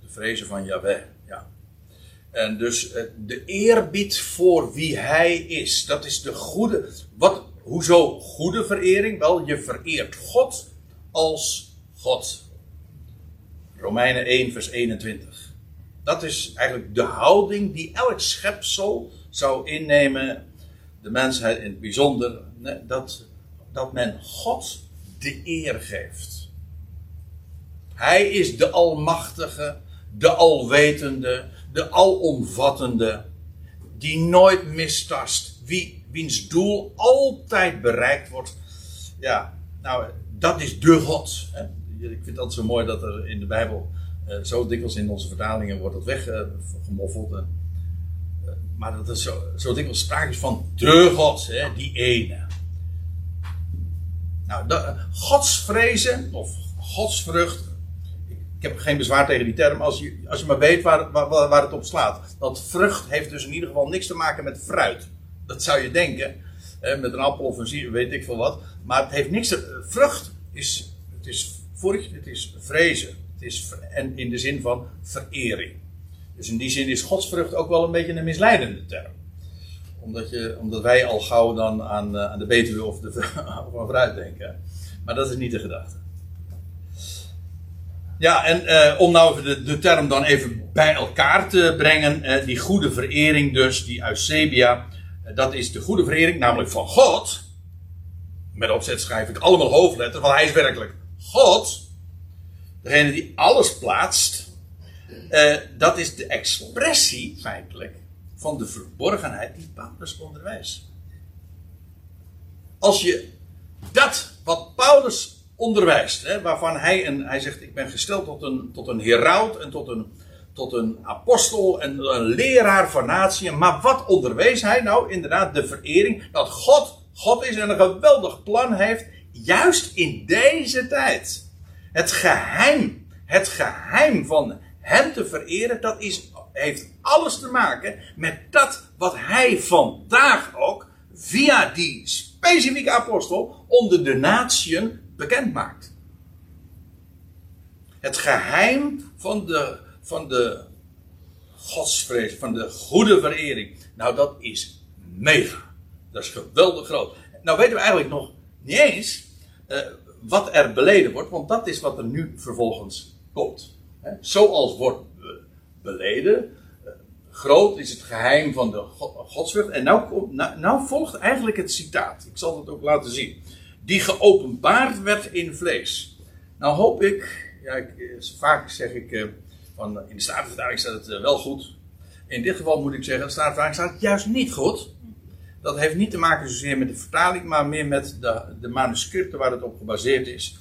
S1: De vrezen van Yahweh, ja. En dus uh, de eerbied voor wie hij is, dat is de goede, wat, Hoezo goede verering? Wel, je vereert God als God. Romeinen 1, vers 21. Dat is eigenlijk de houding die elk schepsel zou innemen, de mensheid in het bijzonder, dat, dat men God de eer geeft. Hij is de Almachtige, de Alwetende, de Alomvattende, die nooit mistast, wie wiens doel altijd bereikt wordt. Ja, nou, dat is de God. Hè? Ik vind dat zo mooi dat er in de Bijbel uh, zo dikwijls in onze vertalingen wordt dat weggemoffeld. Uh, maar dat er zo, zo dikwijls sprake is van de God, hè? die ene. Nou, godsvrezen of godsvrucht. Ik heb geen bezwaar tegen die term als je, als je maar weet waar, waar, waar het op slaat. Dat vrucht heeft dus in ieder geval niks te maken met fruit. Dat zou je denken. met een appel of een zier, weet ik veel wat. Maar het heeft niks te. Vrucht is. Het is furcht, het is vrezen. Het is, en in de zin van verering. Dus in die zin is godsvrucht ook wel een beetje een misleidende term. Omdat, je, omdat wij al gauw dan aan, eh, aan de betuwe of, de, [laughs] of fruit denken. Maar dat is niet de gedachte. Ja, en uh, om nou de, de term dan even bij elkaar te brengen. Uh, die goede verering dus, die Eusebia. Dat is de goede verering, namelijk van God. Met opzet schrijf ik allemaal hoofdletters, want hij is werkelijk God. Degene die alles plaatst. dat is de expressie, feitelijk, van de verborgenheid die Paulus onderwijst. Als je dat wat Paulus onderwijst. Hè, waarvan hij, en hij zegt, ik ben gesteld tot een, tot een heraut en tot een, tot een apostel en een leraar van natie. Maar wat onderwees hij nou? Inderdaad, de verering. Dat God God is en een geweldig plan heeft. Juist in deze tijd. Het geheim. Het geheim van hem te vereren. Dat is, heeft alles te maken met dat wat hij vandaag ook. Via die specifieke apostel. Onder de natieën bekend maakt. Het geheim van de, van de godsvrees, van de goede verering. Nou, dat is mega. Dat is geweldig groot. Nou weten we eigenlijk nog niet eens uh, wat er beleden wordt, want dat is wat er nu vervolgens komt. He, zoals wordt beleden, uh, groot is het geheim van de godsvrucht. En nou, nou, nou volgt eigenlijk het citaat. Ik zal het ook laten zien die geopenbaard werd in vlees. Nou hoop ik, ja, ik, eh, vaak zeg ik, van, in de Statenvertaling staat het uh, wel goed. In dit geval moet ik zeggen, de Statenvertaling staat juist niet goed. Dat heeft niet te maken zozeer met de vertaling, maar meer met de, de manuscripten waar het op gebaseerd is.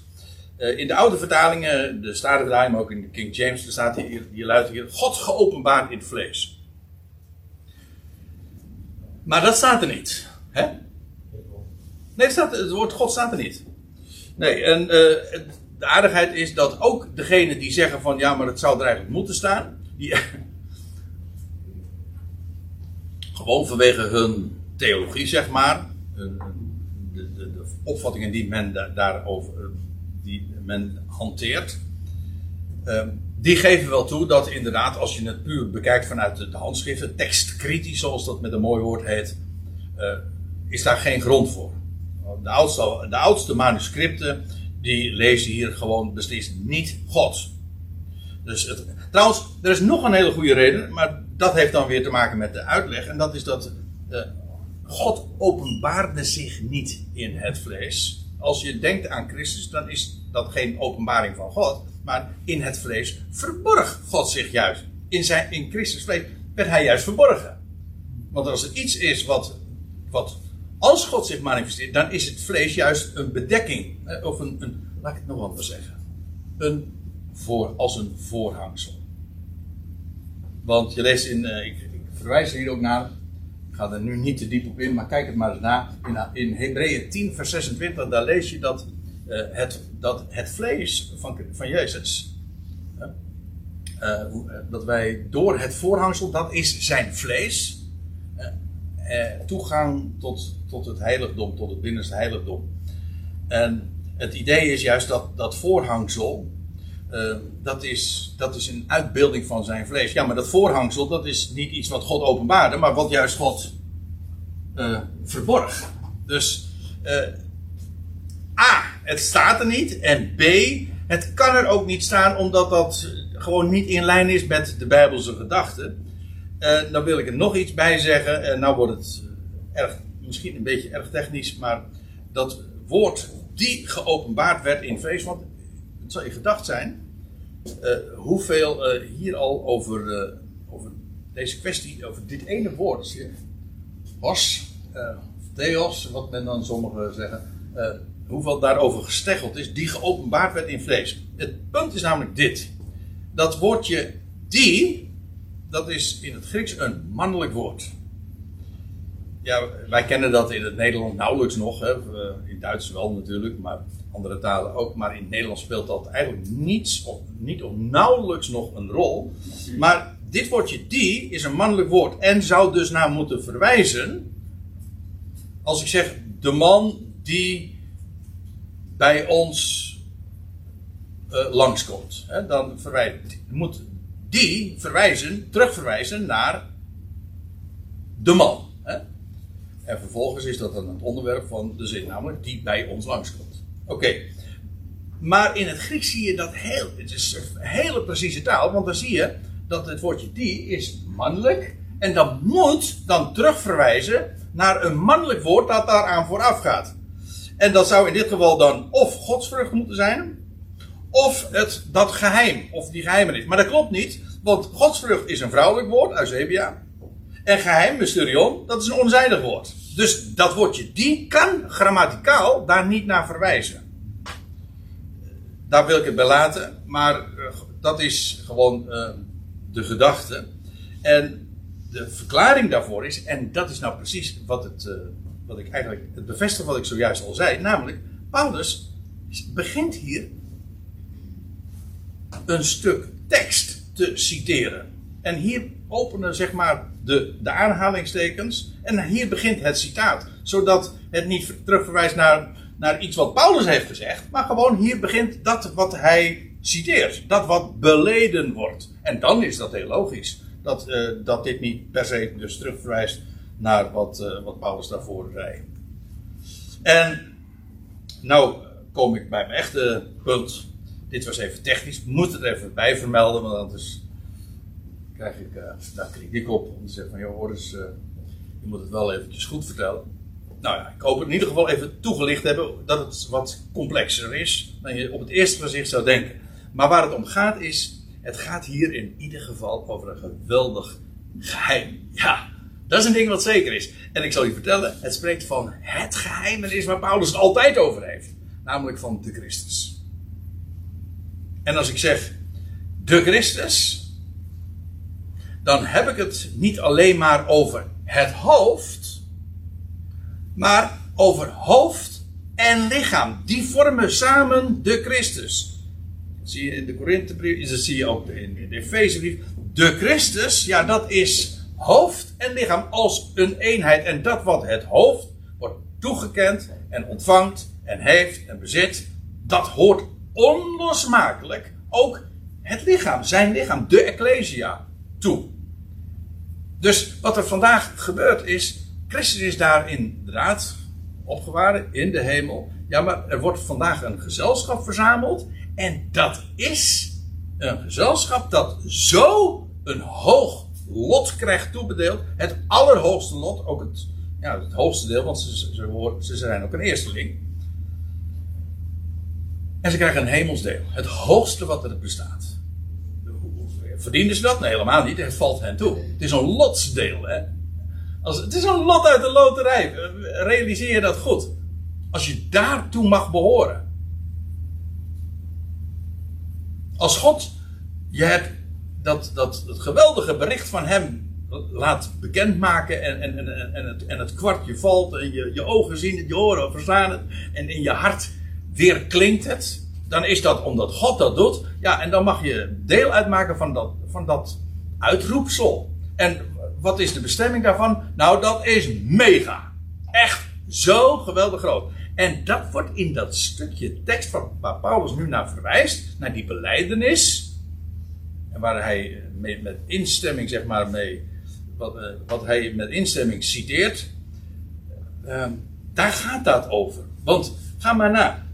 S1: in de oude vertalingen, de Statenvertaling, maar ook in de King James, er staat hier, hier luidt hier, God geopenbaard in vlees. Maar dat staat er niet. Hè? Nee, het, staat, het woord God staat er niet. Nee, en de aardigheid is dat ook degenen die zeggen van ja, maar het zou er eigenlijk moeten staan. Die, [laughs] gewoon vanwege hun theologie, zeg maar. De, de, de opvattingen die men da daarover die men hanteert. Uh, die geven wel toe dat inderdaad, als je het puur bekijkt vanuit de, handschriften, tekstkritisch zoals dat met een mooi woord heet, uh, is daar geen grond voor de oudste, de oudste manuscripten, die lezen hier gewoon beslist niet God. Dus trouwens, er is nog een hele goede reden, maar dat heeft dan weer te maken met de uitleg. En dat is dat uh, God openbaarde zich niet in het vlees. Als je denkt aan Christus, dan is dat geen openbaring van God. Maar in het vlees verborg God zich juist. In, zijn, in Christus vlees werd hij juist verborgen. Want als er iets is wat, wat als God zich manifesteert, dan is het vlees juist een bedekking. Of een, laat ik het nog anders zeggen. Een voor, als een voorhangsel. Want je leest in, uh, ik, ik, verwijs er hier ook naar. Ik ga er nu niet te diep op in, maar kijk het maar eens na. In, in Hebreeën 10, vers 26, daar lees je dat, uh, het, dat het vlees van, van Jezus. Dat wij door het voorhangsel, dat is zijn vlees eh, toegang tot, tot het heiligdom, tot het binnenste heiligdom. En het idee is juist dat dat voorhangsel, uh, dat, is, dat is een uitbeelding van zijn vlees. Ja, maar dat voorhangsel, dat is niet iets wat God openbaarde, maar wat juist God uh, verborg. Dus uh, A, het staat er niet. En B, het kan er ook niet staan omdat dat gewoon niet in lijn is met de Bijbelse gedachten. Uh, dan wil ik er nog iets bij zeggen. En uh, nou wordt het erg, misschien een beetje erg technisch, maar dat woord die geopenbaard werd in vlees, want het zal je gedacht zijn, uh, hoeveel hier al over, over deze kwestie, over dit ene woord, was, theos, wat men dan sommigen zeggen, hoeveel daarover gesteggeld is, die geopenbaard werd in vlees. Het punt is namelijk dit: dat woordje die dat is in het Grieks een mannelijk woord. ja, wij kennen dat in het Nederlands nauwelijks nog. Hè. In Duits wel natuurlijk, maar andere talen ook. Maar in het Nederlands speelt dat eigenlijk niets of niet of nauwelijks nog een rol. Maar dit woordje die is een mannelijk woord en zou dus naar moeten verwijzen. Als ik zeg de man die bij ons uh, langskomt, hè, dan verwijt, moet die verwijzen, terugverwijzen naar de man. Hè? En vervolgens is dat dan het onderwerp van de zin, namelijk die bij ons langskomt. Oké. Maar in het Grieks zie je dat heel, het is een hele precieze taal, want dan zie je dat het woordje die is mannelijk. En dat moet dan terugverwijzen naar een mannelijk woord dat daaraan vooraf gaat. En dat zou in dit geval dan of godsvrucht moeten zijn, of het, dat geheim, of die geheimenis. Maar dat klopt niet, want godsvrucht is een vrouwelijk woord, Eusebia. En geheim, mysterion, dat is een onzijdig woord. Dus dat woordje die kan grammaticaal daar niet naar verwijzen. Daar wil ik het bij laten, maar eh, dat is gewoon uh, de gedachte. En de verklaring daarvoor is, en dat is nou precies wat, het, uh, wat ik eigenlijk, het bevestigt wat ik zojuist al zei, namelijk, Paulus begint hier een stuk tekst te citeren. En hier openen zeg maar de, de aanhalingstekens. En hier begint het citaat. Zodat het niet terugverwijst naar, naar iets wat Paulus heeft gezegd. Maar gewoon hier begint dat wat hij citeert. Dat wat beleden wordt. En dan is dat heel logisch. Dat, uh, dat dit niet per se dus terugverwijst naar wat, uh, wat Paulus daarvoor zei. En nou kom ik bij mijn echte punt. Dit was even technisch. Moet het even bij vermelden, want anders krijg ik uh, daar kritiek op. Om te zeggen van, joh, hoor eens, uh, je moet het wel eventjes goed vertellen. Nou ja, ik hoop het in ieder geval even toegelicht hebben dat het wat complexer is dan je op het eerste gezicht zou denken. Maar waar het om gaat is, het gaat hier in ieder geval over een geweldig geheim. Ja, dat is een ding wat zeker is. En ik zal je vertellen, het spreekt van het geheim en is waar Paulus het altijd over heeft. Namelijk van de Christus. En als ik zeg de Christus, dan heb ik het niet alleen maar over het hoofd, maar over hoofd en lichaam. Die vormen samen de Christus. Dat zie je in de Korinthebrief, dat zie je ook in de Efezebrief. De Christus, ja, dat is hoofd en lichaam als een eenheid. En dat wat het hoofd wordt toegekend en ontvangt en heeft en bezit, dat hoort onlosmakelijk ook het lichaam, zijn lichaam, de Ecclesia, toe. Dus wat er vandaag gebeurt is, Christus is daar inderdaad opgewaren in de hemel. Ja, maar er wordt vandaag een gezelschap verzameld. En dat is een gezelschap dat zo een hoog lot krijgt toebedeeld. Het allerhoogste lot, ook het, ja, het hoogste deel, want ze, ze, ze zijn ook een eersteling. En ze krijgen een hemelsdeel. Het hoogste wat er bestaat. Verdienen ze dat? Nee, helemaal niet. Het valt hen toe. Het is een lotsdeel. Hè? Als, het is een lot uit de loterij. Realiseer je dat goed. Als je daartoe mag behoren. Als God je hebt dat, dat, dat geweldige bericht van hem laat bekendmaken en, en, en, en, het, en het kwartje valt en je, je ogen zien het, je oren verstaan het en in je hart weer klinkt het dan is dat omdat God dat doet. Ja, en dan mag je deel uitmaken van dat, van dat uitroepsel. En wat is de bestemming daarvan? Nou, dat is mega. Echt zo geweldig groot. En dat wordt in dat stukje tekst van, waar Paulus nu naar verwijst, naar die beleidenis. En waar hij met, met instemming, zeg maar, mee, wat, uh, wat hij met instemming citeert. Uh, daar gaat dat over. Want ga maar na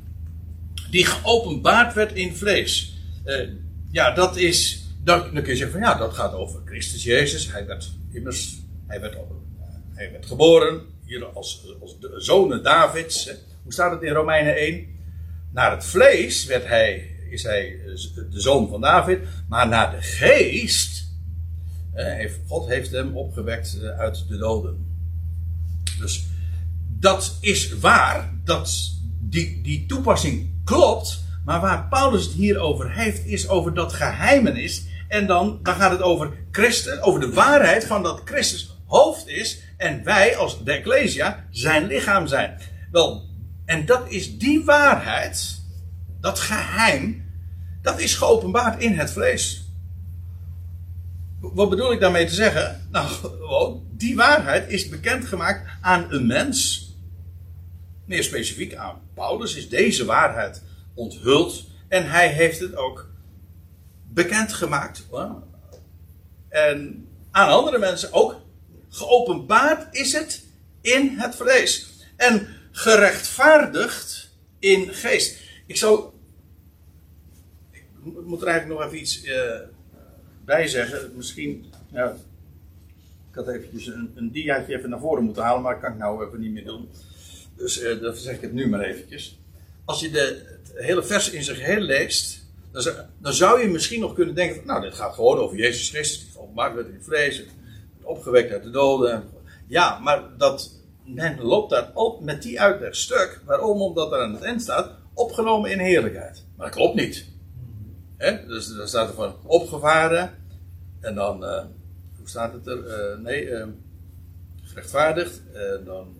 S1: die geopenbaard werd in vlees. Uh, ja, dat is. Dan, kun je zeggen van ja, dat gaat over Christus Jezus. Hij werd immers. Hij werd, hij werd geboren hier als, als de zonen Davids. Hoe staat het in Romeinen 1? Naar het vlees werd hij, is hij de zoon van David. Maar naar de geest. heeft, God heeft hem opgewekt eh, uit de doden. Dus dat is waar. Dat, die, die toepassing klopt. Maar waar Paulus het hier over heeft, is over dat geheimenis. En dan, dan gaat het over Christus, over de waarheid van dat Christus hoofd is. En wij als de Ecclesia zijn lichaam zijn. Wel, en dat is die waarheid, dat geheim, dat is geopenbaard in het vlees. Wat bedoel ik daarmee te zeggen? Nou, [laughs] die waarheid is bekendgemaakt aan een mens. Meer specifiek aan Paulus is deze waarheid onthuld. En hij heeft het ook bekendgemaakt. En aan andere mensen ook. Geopenbaard is het in het vlees. En gerechtvaardigd in geest. Ik zou. Ik moet er eigenlijk nog even iets uh, bij zeggen. Misschien. Ja, ik had eventjes een, een even naar voren moeten halen, maar dat kan ik nou even niet meer doen. Dus uh, dan zeg ik het nu maar eventjes. Als je de, het hele vers in zijn geheel leest, dan zou, dan zou, je misschien nog kunnen denken: van, nou, dit gaat gewoon over Jezus Christus, die van werd in vrees, opgewekt uit de doden. Ja, maar dat, men loopt daar op met die uitleg stuk. Waarom? Omdat er aan het eind staat: opgenomen in heerlijkheid. Maar dat klopt niet. He? Dus daar staat er van opgevaren. En dan, uh, hoe staat het er? Uh, nee, gerechtvaardigd. En dan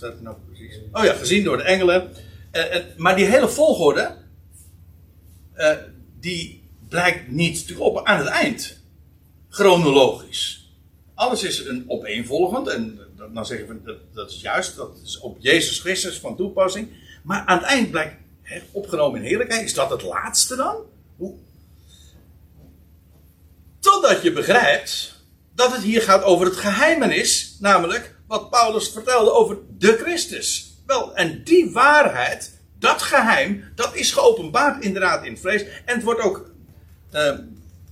S1: het nou precies? Oh ja, gezien door de engelen. Uh, maar die hele volgorde, uh, die blijkt niet op aan het eind. Chronologisch. Alles is een opeenvolgend. En dan zeggen we, dat, dat is juist, dat is op Jezus Christus van toepassing. Maar aan het eind blijkt, opgenomen in heerlijkheid, is dat het laatste dan? Hoe? Totdat je begrijpt dat het hier gaat over het geheimenis, namelijk wat Paulus vertelde over de Christus. Wel, en die waarheid, dat geheim, dat is geopenbaard inderdaad in vlees. En het wordt ook uh,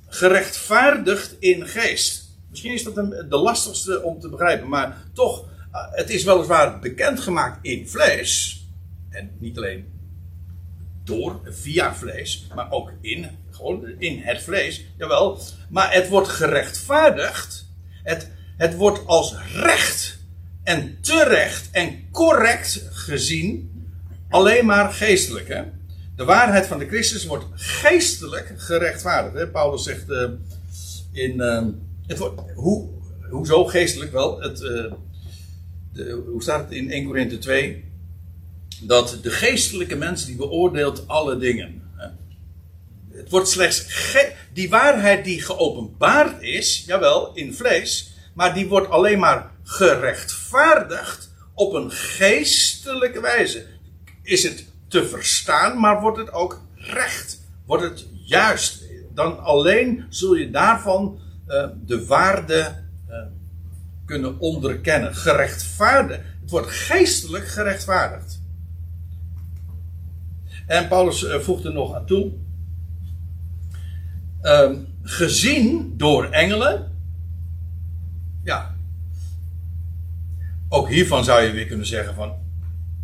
S1: gerechtvaardigd in geest. Misschien is dat de lastigste om te begrijpen, maar toch, uh, het is weliswaar bekendgemaakt in vlees. En niet alleen door, via vlees, maar ook in, gewoon in het vlees. Jawel, maar het wordt gerechtvaardigd. Het, het wordt als recht en terecht en correct gezien alleen maar geestelijk. Hè? De waarheid van de Christus wordt geestelijk gerechtvaardigd. Hè? Paulus zegt uh, in. Uh, het wordt, hoe, hoezo geestelijk wel? Het, uh, de, hoe staat het in 1 Korinthe 2? Dat de geestelijke mens die beoordeelt alle dingen. Het wordt slechts. die waarheid die geopenbaard is, jawel, in vlees. Maar die wordt alleen maar gerechtvaardigd op een geestelijke wijze. Is het te verstaan, maar wordt het ook recht? Wordt het juist? Dan alleen zul je daarvan uh, de waarde uh, kunnen onderkennen. Gerechtvaardigd. Het wordt geestelijk gerechtvaardigd. En Paulus voegt er nog aan toe. Ehm, gezien door engelen. Ja, ook hiervan zou je weer kunnen zeggen van,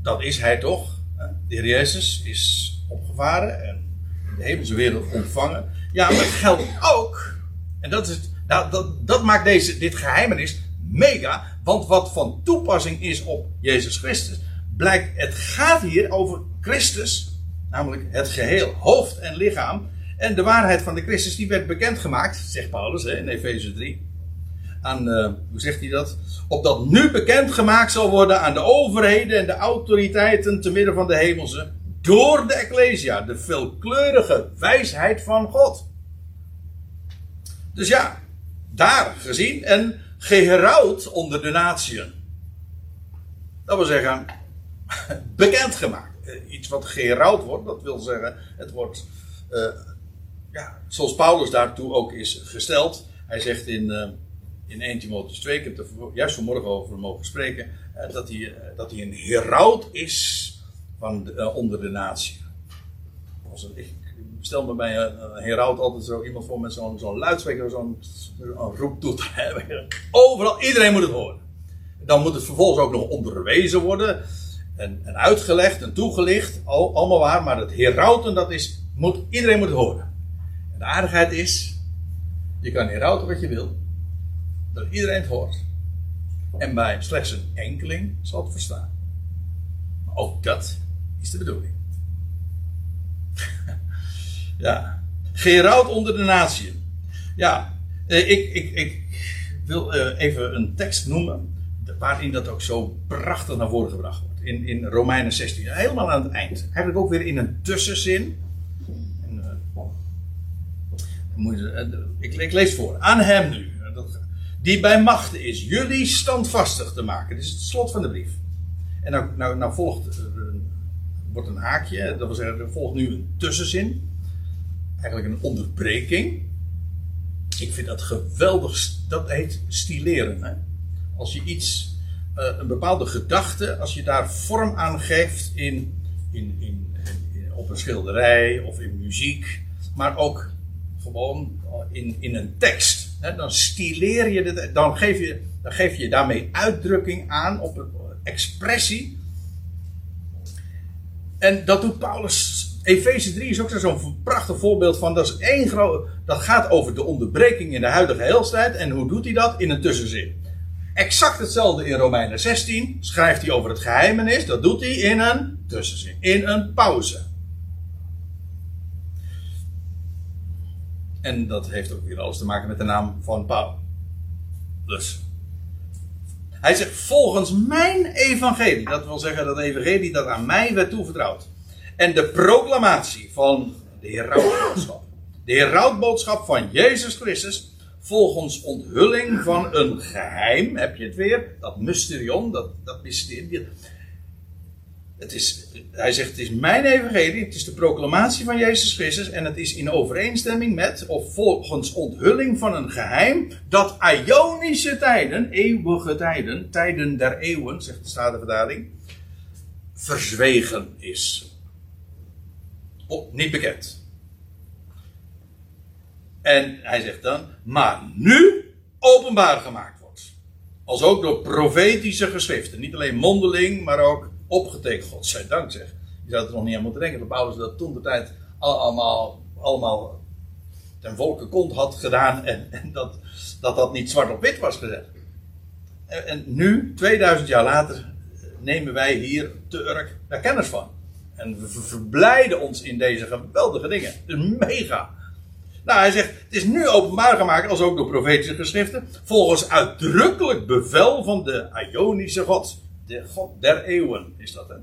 S1: dat is hij toch. De Heer Jezus is opgevaren en de hemelse wereld ontvangen. Ja, maar het geldt ook, en dat, is het, nou, dat, dat maakt deze, dit geheimenis mega, want wat van toepassing is op Jezus Christus, blijkt, het gaat hier over Christus, namelijk het geheel, hoofd en lichaam. En de waarheid van de Christus, die werd bekendgemaakt, zegt Paulus hè, in Efeze 3 aan, uh, hoe zegt hij dat? Opdat nu bekend gemaakt zal worden aan de overheden en de autoriteiten te midden van de hemelse. Door de Ecclesia, de veelkleurige wijsheid van God. Dus ja, daar gezien en geherouwd onder de natieën. Dat wil zeggen, [laughs] bekendgemaakt. Eh, iets wat geherouwd wordt, dat wil zeggen, het wordt, uh, ja, zoals Paulus daartoe ook is gesteld. Hij zegt in, in 1 Timotheus 2, ik heb er juist vanmorgen over mogen spreken, eh, dat, hij, eh, dat hij een heraut is van de, uh, onder de natie. Als een, stel me bij een, een heraut altijd zo iemand voor met zo'n zo'n luidspreker, zo'n zo roeptoet. [laughs] Overal, iedereen moet het horen. Dan moet het vervolgens ook nog onderwezen worden. En, en uitgelegd en toegelicht. Al, allemaal waar. Maar het herauten, dat is, moet, iedereen moet het horen. En de aardigheid is, je kan herauten wat je wil dat iedereen het hoort. En bij slechts een enkeling zal het verstaan. Ook dat is de bedoeling. [laughs] ja. Geroud onder de natie. Ja, eh, ik, ik, ik wil eh, even een tekst noemen. waarin dat ook zo prachtig naar voren gebracht wordt. In, in Romeinen 16. Helemaal aan het eind. Eigenlijk ook weer in een tussenzin. En, eh, ik lees voor. Aan hem nu. Eh, die bij machten is jullie standvastig te maken. Dit is het slot van de brief. En nou, nou, nou volgt, eh, een- wordt een haakje. Dat wil zeggen, er volgt nu een tussenzin. Eigenlijk een onderbreking. Ik vind dat geweldig. Dat heet stileren. Hè? Als je iets, eh, een bepaalde gedachte, als je daar vorm aan geeft in, in, in, in- op een schilderij of in muziek, maar ook gewoon in, in een tekst. Dan stileer je dit, dan geef je, dan geef je daarmee uitdrukking aan op expressie. En dat doet Paulus. Efeze 3 is ook zo'n prachtig voorbeeld van. Dat, is één groot, dat gaat over de onderbreking in de huidige heelstijd. En hoe doet hij dat? In een tussenzin. Exact hetzelfde in Romeinen 16. Schrijft hij over het geheimenis. Dat doet hij in een tussenzin. In een pauze. En dat heeft ook weer alles te maken met de naam van Paulus. Hij zegt volgens mijn evangelie. Dat wil zeggen dat evangelie dat aan mij werd toevertrouwd. En de proclamatie van de herautboodschap. De herautboodschap van Jezus Christus. Volgens onthulling van een geheim. Heb je het weer? Dat mysterion. Dat, dat mysterie. Het is, hij zegt: Het is mijn evangelie. Het is de proclamatie van Jezus Christus. En het is in overeenstemming met. Of volgens onthulling van een geheim. Dat Ionische tijden. Eeuwige tijden. Tijden der eeuwen. Zegt de Statenvertaling. Verzwegen is. Oh, niet bekend. En hij zegt dan, maar nu openbaar gemaakt wordt. Als ook door profetische geschriften. Niet alleen mondeling, maar ook opgetekend. Godzijdank zeg. Je zou er nog niet aan moeten denken dat Paulus dat toen de tijd al- allemaal, allemaal ten volke kont had gedaan. En, en dat, dat dat niet zwart op wit was gezet. En, en nu, 2000 jaar later, nemen wij hier te Urk daar kennis van. En we ver- verblijden ons in deze geweldige dingen. Het mega. Nou, hij zegt, het is nu openbaar gemaakt, als ook door profetische geschriften, volgens uitdrukkelijk bevel van de Ionische God. De God der eeuwen is dat, hè.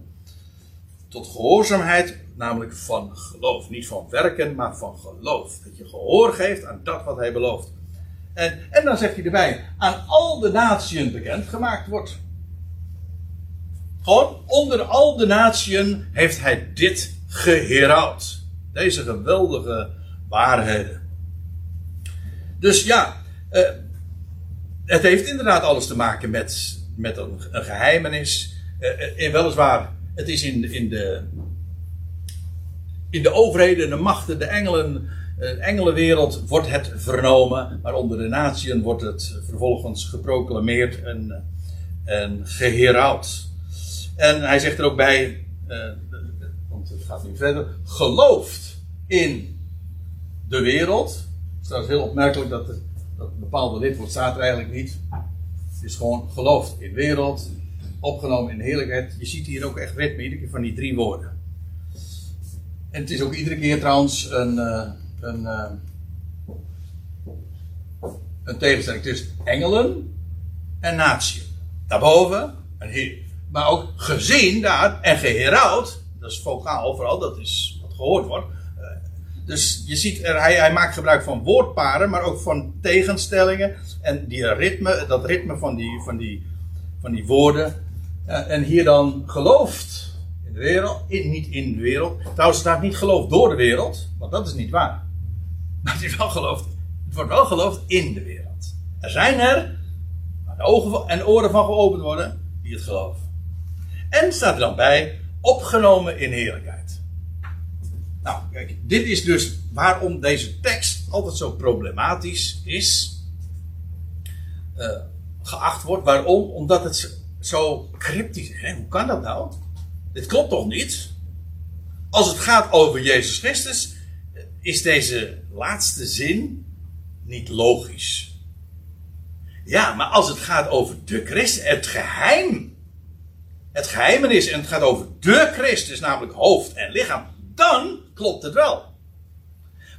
S1: Tot gehoorzaamheid, namelijk van geloof. Niet van werken, maar van geloof. Dat je gehoor geeft aan dat wat hij belooft. En, en dan zegt hij erbij, aan al de natieën bekend gemaakt wordt. Gewoon onder al de natieën heeft hij dit geheraut. Deze geweldige waarheden. Dus ja, eh, het heeft inderdaad alles te maken met, met een, een geheimenis. Eh, eh, weliswaar, het is in, in, de, in de overheden, de machten, de engelen, eh, engelenwereld wordt het vernomen. Maar onder de natieën wordt het vervolgens geproclameerd en, eh, en geheraut. En hij zegt er ook bij, eh, want het gaat nu verder, gelooft in de wereld. Het is heel opmerkelijk dat, er, dat bepaalde lidwoord staat er eigenlijk niet. Het is gewoon gelooft in wereld, opgenomen in heerlijkheid. Je ziet hier ook echt ritme, iedere keer van die drie woorden. En het is ook iedere keer trouwens een, eh, een, eh, een tegenstelling tussen engelen en natie. Daarboven een heer. Maar ook gezien daar en geheraut, dat is vocaal vooral, dat is wat gehoord wordt. Dus je ziet, er, hij, hij maakt gebruik van woordparen, maar ook van tegenstellingen. En die ritme, dat ritme van die, van die, van die woorden. En hier dan gelooft in de wereld, in, niet in de wereld. Trouwens, staat niet geloof door de wereld, want dat is niet waar. Maar het, wel geloofd, het wordt wel geloofd in de wereld. Er zijn er, waar de ogen en oren van geopend worden, die het geloven. En staat er dan bij, opgenomen in heerlijkheid. Nou, kijk, dit is dus waarom deze tekst altijd zo problematisch is. eh, geacht wordt. Waarom? Omdat het zo cryptisch is. Hoe kan dat nou? Dit klopt toch niet? Als het gaat over Jezus Christus, eh, is deze laatste zin niet logisch. Ja, maar als het gaat over de Christus, het geheim. Het geheimenis en het gaat over de Christus, namelijk hoofd en lichaam. Dan klopt het wel.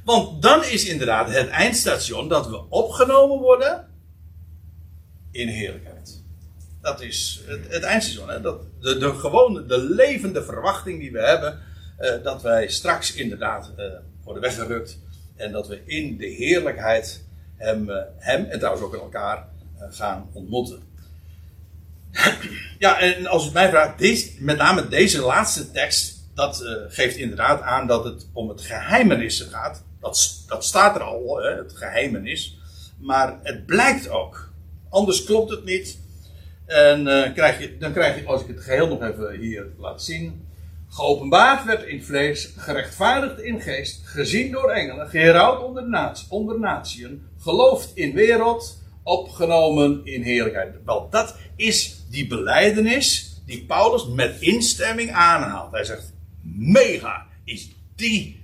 S1: Want dan is inderdaad het eindstation dat we opgenomen worden in heerlijkheid. Dat is het, eindseizoen. Hè? Dat, de, gewone, de levende verwachting die we hebben, eh, dat wij straks inderdaad uh, worden weggerukt en dat we in de heerlijkheid hem, uh, hem en trouwens ook elkaar gaan ontmoeten. ja, en als het mij vraagt, deze, met name deze laatste tekst, dat geeft inderdaad aan dat het om het geheimenissen gaat. Dat, dat staat er al, hè, het geheimenis. Maar het blijkt ook. Anders klopt het niet. En uh, krijg je, dan krijg je, als ik het geheel nog even hier laat zien. Geopenbaard werd in vlees, gerechtvaardigd in geest, gezien door engelen, geherouwd onder, natie, onder geloofd in wereld, opgenomen in heerlijkheid. Wel, dat is die beleidenis die Paulus met instemming aanhaalt. Hij zegt, mega is die,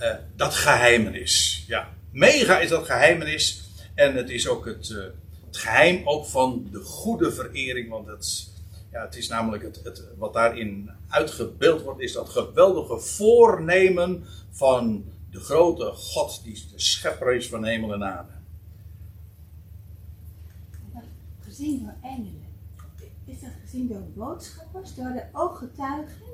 S1: uh, dat geheimenis. Ja, mega is dat geheimenis. En het is ook het, uh, het geheim ook van de goede verering. Want het, ja, het is namelijk het, het, wat daarin uitgebeeld wordt, is dat geweldige voornemen van de grote God die schepper is van hemel en aarde.
S3: Gezien door engelen. Is dat gezien door boodschappers, door de ooggetuigen?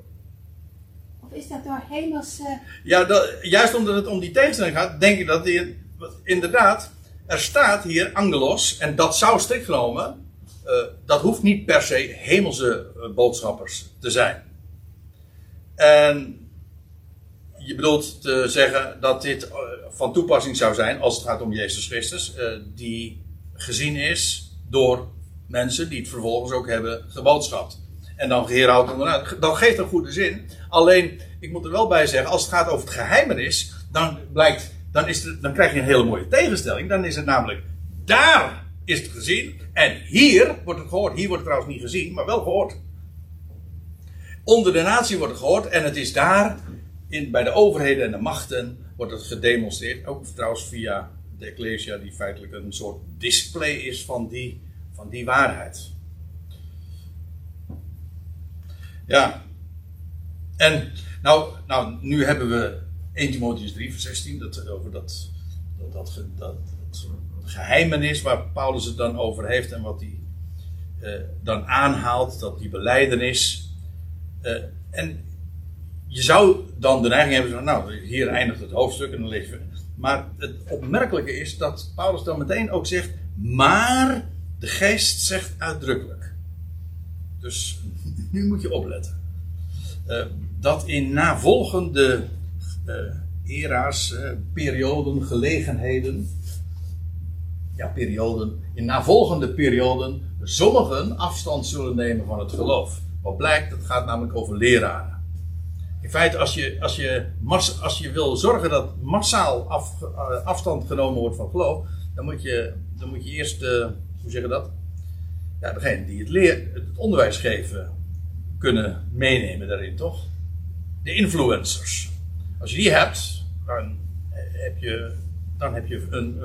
S3: Of is dat door hemelse.
S1: Ja, dat, juist omdat het om die tegenstelling gaat, denk ik dat die, inderdaad er staat hier angelos, en dat zou strikt genomen, uh, dat hoeft niet per se hemelse uh, boodschappers te zijn. En je bedoelt te zeggen dat dit van toepassing zou zijn als het gaat om Jezus Christus, die gezien is door mensen die het vervolgens ook hebben geboodschapt. En dan geheerhoudt onderuit. Dat geeft een goede zin. Alleen, ik moet er wel bij zeggen, als het gaat over het geheimenis, dan blijkt dan, is dan krijg je een hele mooie tegenstelling. Dan is het namelijk, daar is het gezien. En hier wordt het gehoord. Hier wordt het trouwens niet gezien, maar wel gehoord. Onder de natie wordt het gehoord. En het is daar, in, bij de overheden en de machten, wordt het gedemonstreerd. Ook trouwens via de Ecclesia, die feitelijk een soort display is van die, van die waarheid. Ja. En nou, nou, nu hebben we 1 Timotheus 3, vers 16, dat, over dat, dat, dat, dat, dat geheimenis waar Paulus het dan over heeft en wat hij uh, dan aanhaalt, dat die beleidenis. Uh, en je zou dan de neiging hebben van, nou, hier eindigt het hoofdstuk en dan lees je. Maar het opmerkelijke is dat Paulus dan meteen ook zegt, maar de geest zegt uitdrukkelijk. Dus nu moet je opletten. Uh, dat in navolgende uh, era's, uh, perioden, gelegenheden. Ja, perioden. In navolgende perioden sommigen afstand zullen nemen van het geloof. Wat blijkt, het gaat namelijk over leraren. In feite, als je, als je, als je wil zorgen dat massaal af, afstand genomen wordt van geloof, dan moet je, dan moet je eerst, hoe zeg je dat? Ja, degene die het, leer, het onderwijs geven, kunnen meenemen daarin, toch? De influencers. Als je die hebt, dan heb je, dan heb je een,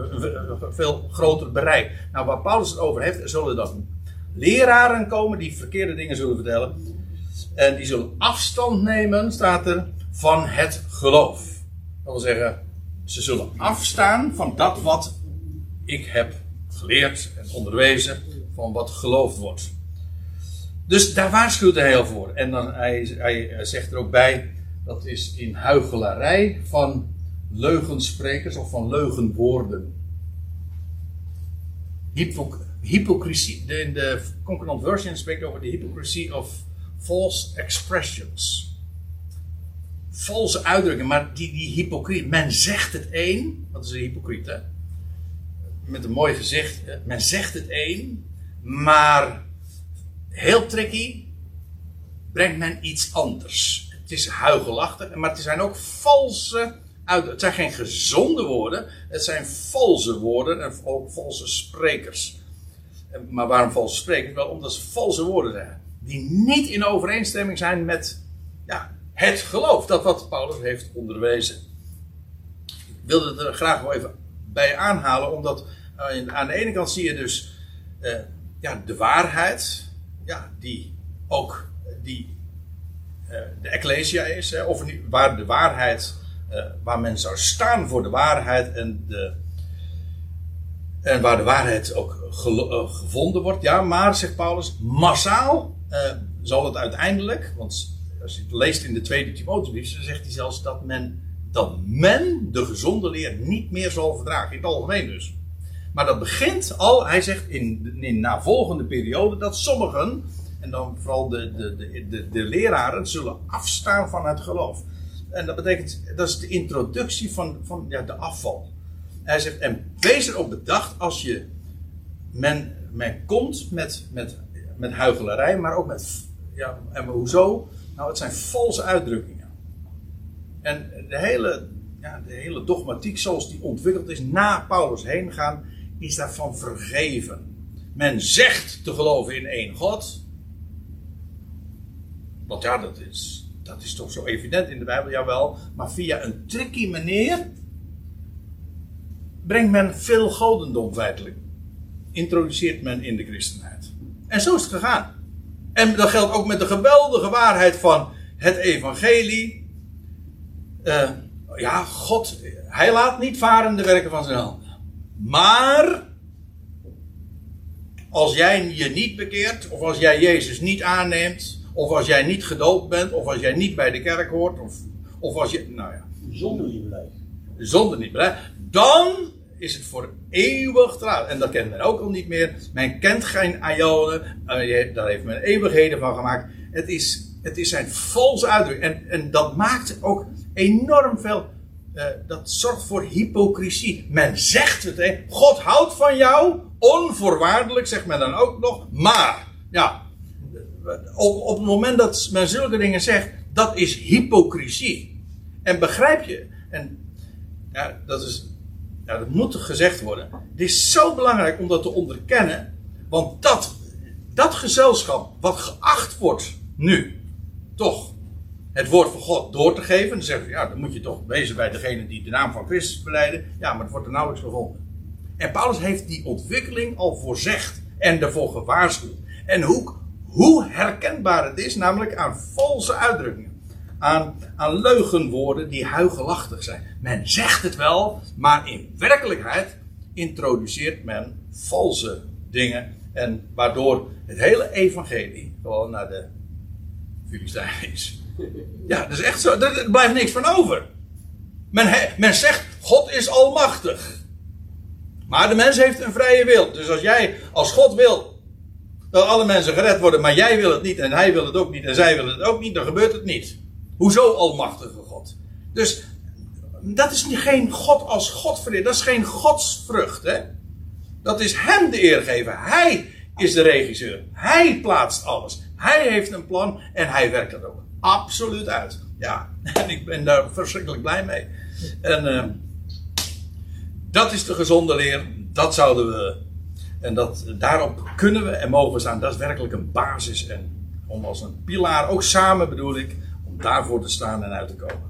S1: veel groter bereik. Nou, waar Paulus het over heeft, zullen dan leraren komen die verkeerde dingen zullen vertellen. En die zullen afstand nemen, staat er, van het geloof. Dat wil zeggen, ze zullen afstaan van dat wat ik heb geleerd en onderwezen, van wat geloofd wordt. Dus daar waarschuwt hij heel voor. En dan, hij, hij zegt er ook bij, dat is in huichelarij van leugensprekers of van leugenwoorden. Hypocr hypocrisie. De, de Concordant Version spreekt over de hypocrisie of false expressions. Valse uitdrukkingen, maar die, die hypocriet. Men zegt het één, dat is een hypocriet hè. Met een mooi gezicht. Men zegt het één, maar heel tricky brengt men iets anders het is huigelachtig, maar het zijn ook valse Het zijn geen gezonde woorden, het zijn valse woorden en ook valse sprekers. Maar waarom valse sprekers? Wel omdat ze valse woorden zijn. Die niet in overeenstemming zijn met ja, het geloof. Dat wat Paulus heeft onderwezen. Ik wilde het er graag wel even bij aanhalen. Omdat eh, aan de ene kant zie je dus uh, ja, de waarheid. Ja, die ook die eh, de Ecclesia is, hè, of waar de waarheid, uh, waar men zou staan voor de waarheid en de, En waar de waarheid ook eh, gevonden wordt. Ja, maar, zegt Paulus, massaal eh, zal het uiteindelijk. Want als je het leest in de tweede Timotheusbrief, dan zegt hij zelfs dat men, dat men de gezonde leer niet meer zal verdragen. In het algemeen dus. Maar dat begint al, hij zegt in, in navolgende periode, dat sommigen, en dan vooral de, de, de, de, leraren, zullen afstaan van het geloof. En dat betekent, dat is de introductie van, van ja, de afval. Hij zegt, en wees erop bedacht als je, men, men komt met, met, met huichelarij, maar ook met, ja, en hoezo? Nou, het zijn valse uitdrukkingen. En de hele, ja, de hele dogmatiek zoals die ontwikkeld is na Paulus heen gaan, is daarvan vergeven. Men zegt te geloven in één God. Want ja, dat is, dat is toch zo evident in de Bijbel, jawel. Maar via een tricky manier brengt men veel godendom feitelijk. Introduceert men in de christenheid. En zo is het gegaan. En dat geldt ook met de geweldige waarheid van het evangelie. Eh, ja, God, hij laat niet varen de werken van zijn handen. Maar, als jij je niet bekeert, of als jij Jezus niet aanneemt, of als jij niet gedoopt bent, of als jij niet bij de kerk hoort, of, of als je, nou ja,
S4: Zonder niet blijft.
S1: zonder niet bereid, dan is het voor eeuwig laat. En dat kent men ook al niet meer. Men kent geen Ionen, eh, daar heeft men eeuwigheden van gemaakt. Het is, het is zijn valse uitdrukking. En, en dat maakt ook enorm veel. Eh, dat zorgt voor hypocrisie. Men zegt het, hè. God houdt van jou, onvoorwaardelijk, zegt men dan ook nog. Maar, ja, op, op het moment dat men zulke dingen zegt, dat is hypocrisie. En begrijp je? En ja, dat, is, dat moet gezegd worden. Het is zo belangrijk om dat te onderkennen. Want dat, dat gezelschap, wat geacht wordt nu, toch het woord van God door te geven. Dan zeggen ja, dan moet je toch wezen bij degene die de naam van Christus beleiden. Ja, maar het wordt er nauwelijks gevonden. En Paulus heeft die ontwikkeling al voorzegd en ervoor gewaarschuwd. En hoe, hoe herkenbaar het is, namelijk aan valse uitdrukkingen. Aan, aan leugenwoorden die huigelachtig zijn. Men zegt het wel, maar in werkelijkheid introduceert men valse dingen. En waardoor het hele evangelie gewoon naar de Filistijn is. Ja, dat is echt zo. Er blijft niks van over. Men, men zegt, God is almachtig. Maar de mens heeft een vrije wil. Dus als jij, als God wil dat alle mensen gered worden, maar jij wil het niet en hij wil het ook niet en zij willen het ook niet, dan gebeurt het niet. Hoezo almachtige God? Dus dat is geen God als God vereerd. Dat is geen godsvrucht. Hè? Dat is hem de eer geven. Hij is de regisseur. Hij plaatst alles. Hij heeft een plan en hij werkt dat ook absoluut uit. Ja, [laughs] en ik ben daar verschrikkelijk blij mee. En eh, dat is de gezonde leer. Dat zouden we. En dat, daarop kunnen we en mogen we staan. Dat is werkelijk een basis. En om als een pilaar, ook samen bedoel ik, om daarvoor te staan en uit te komen.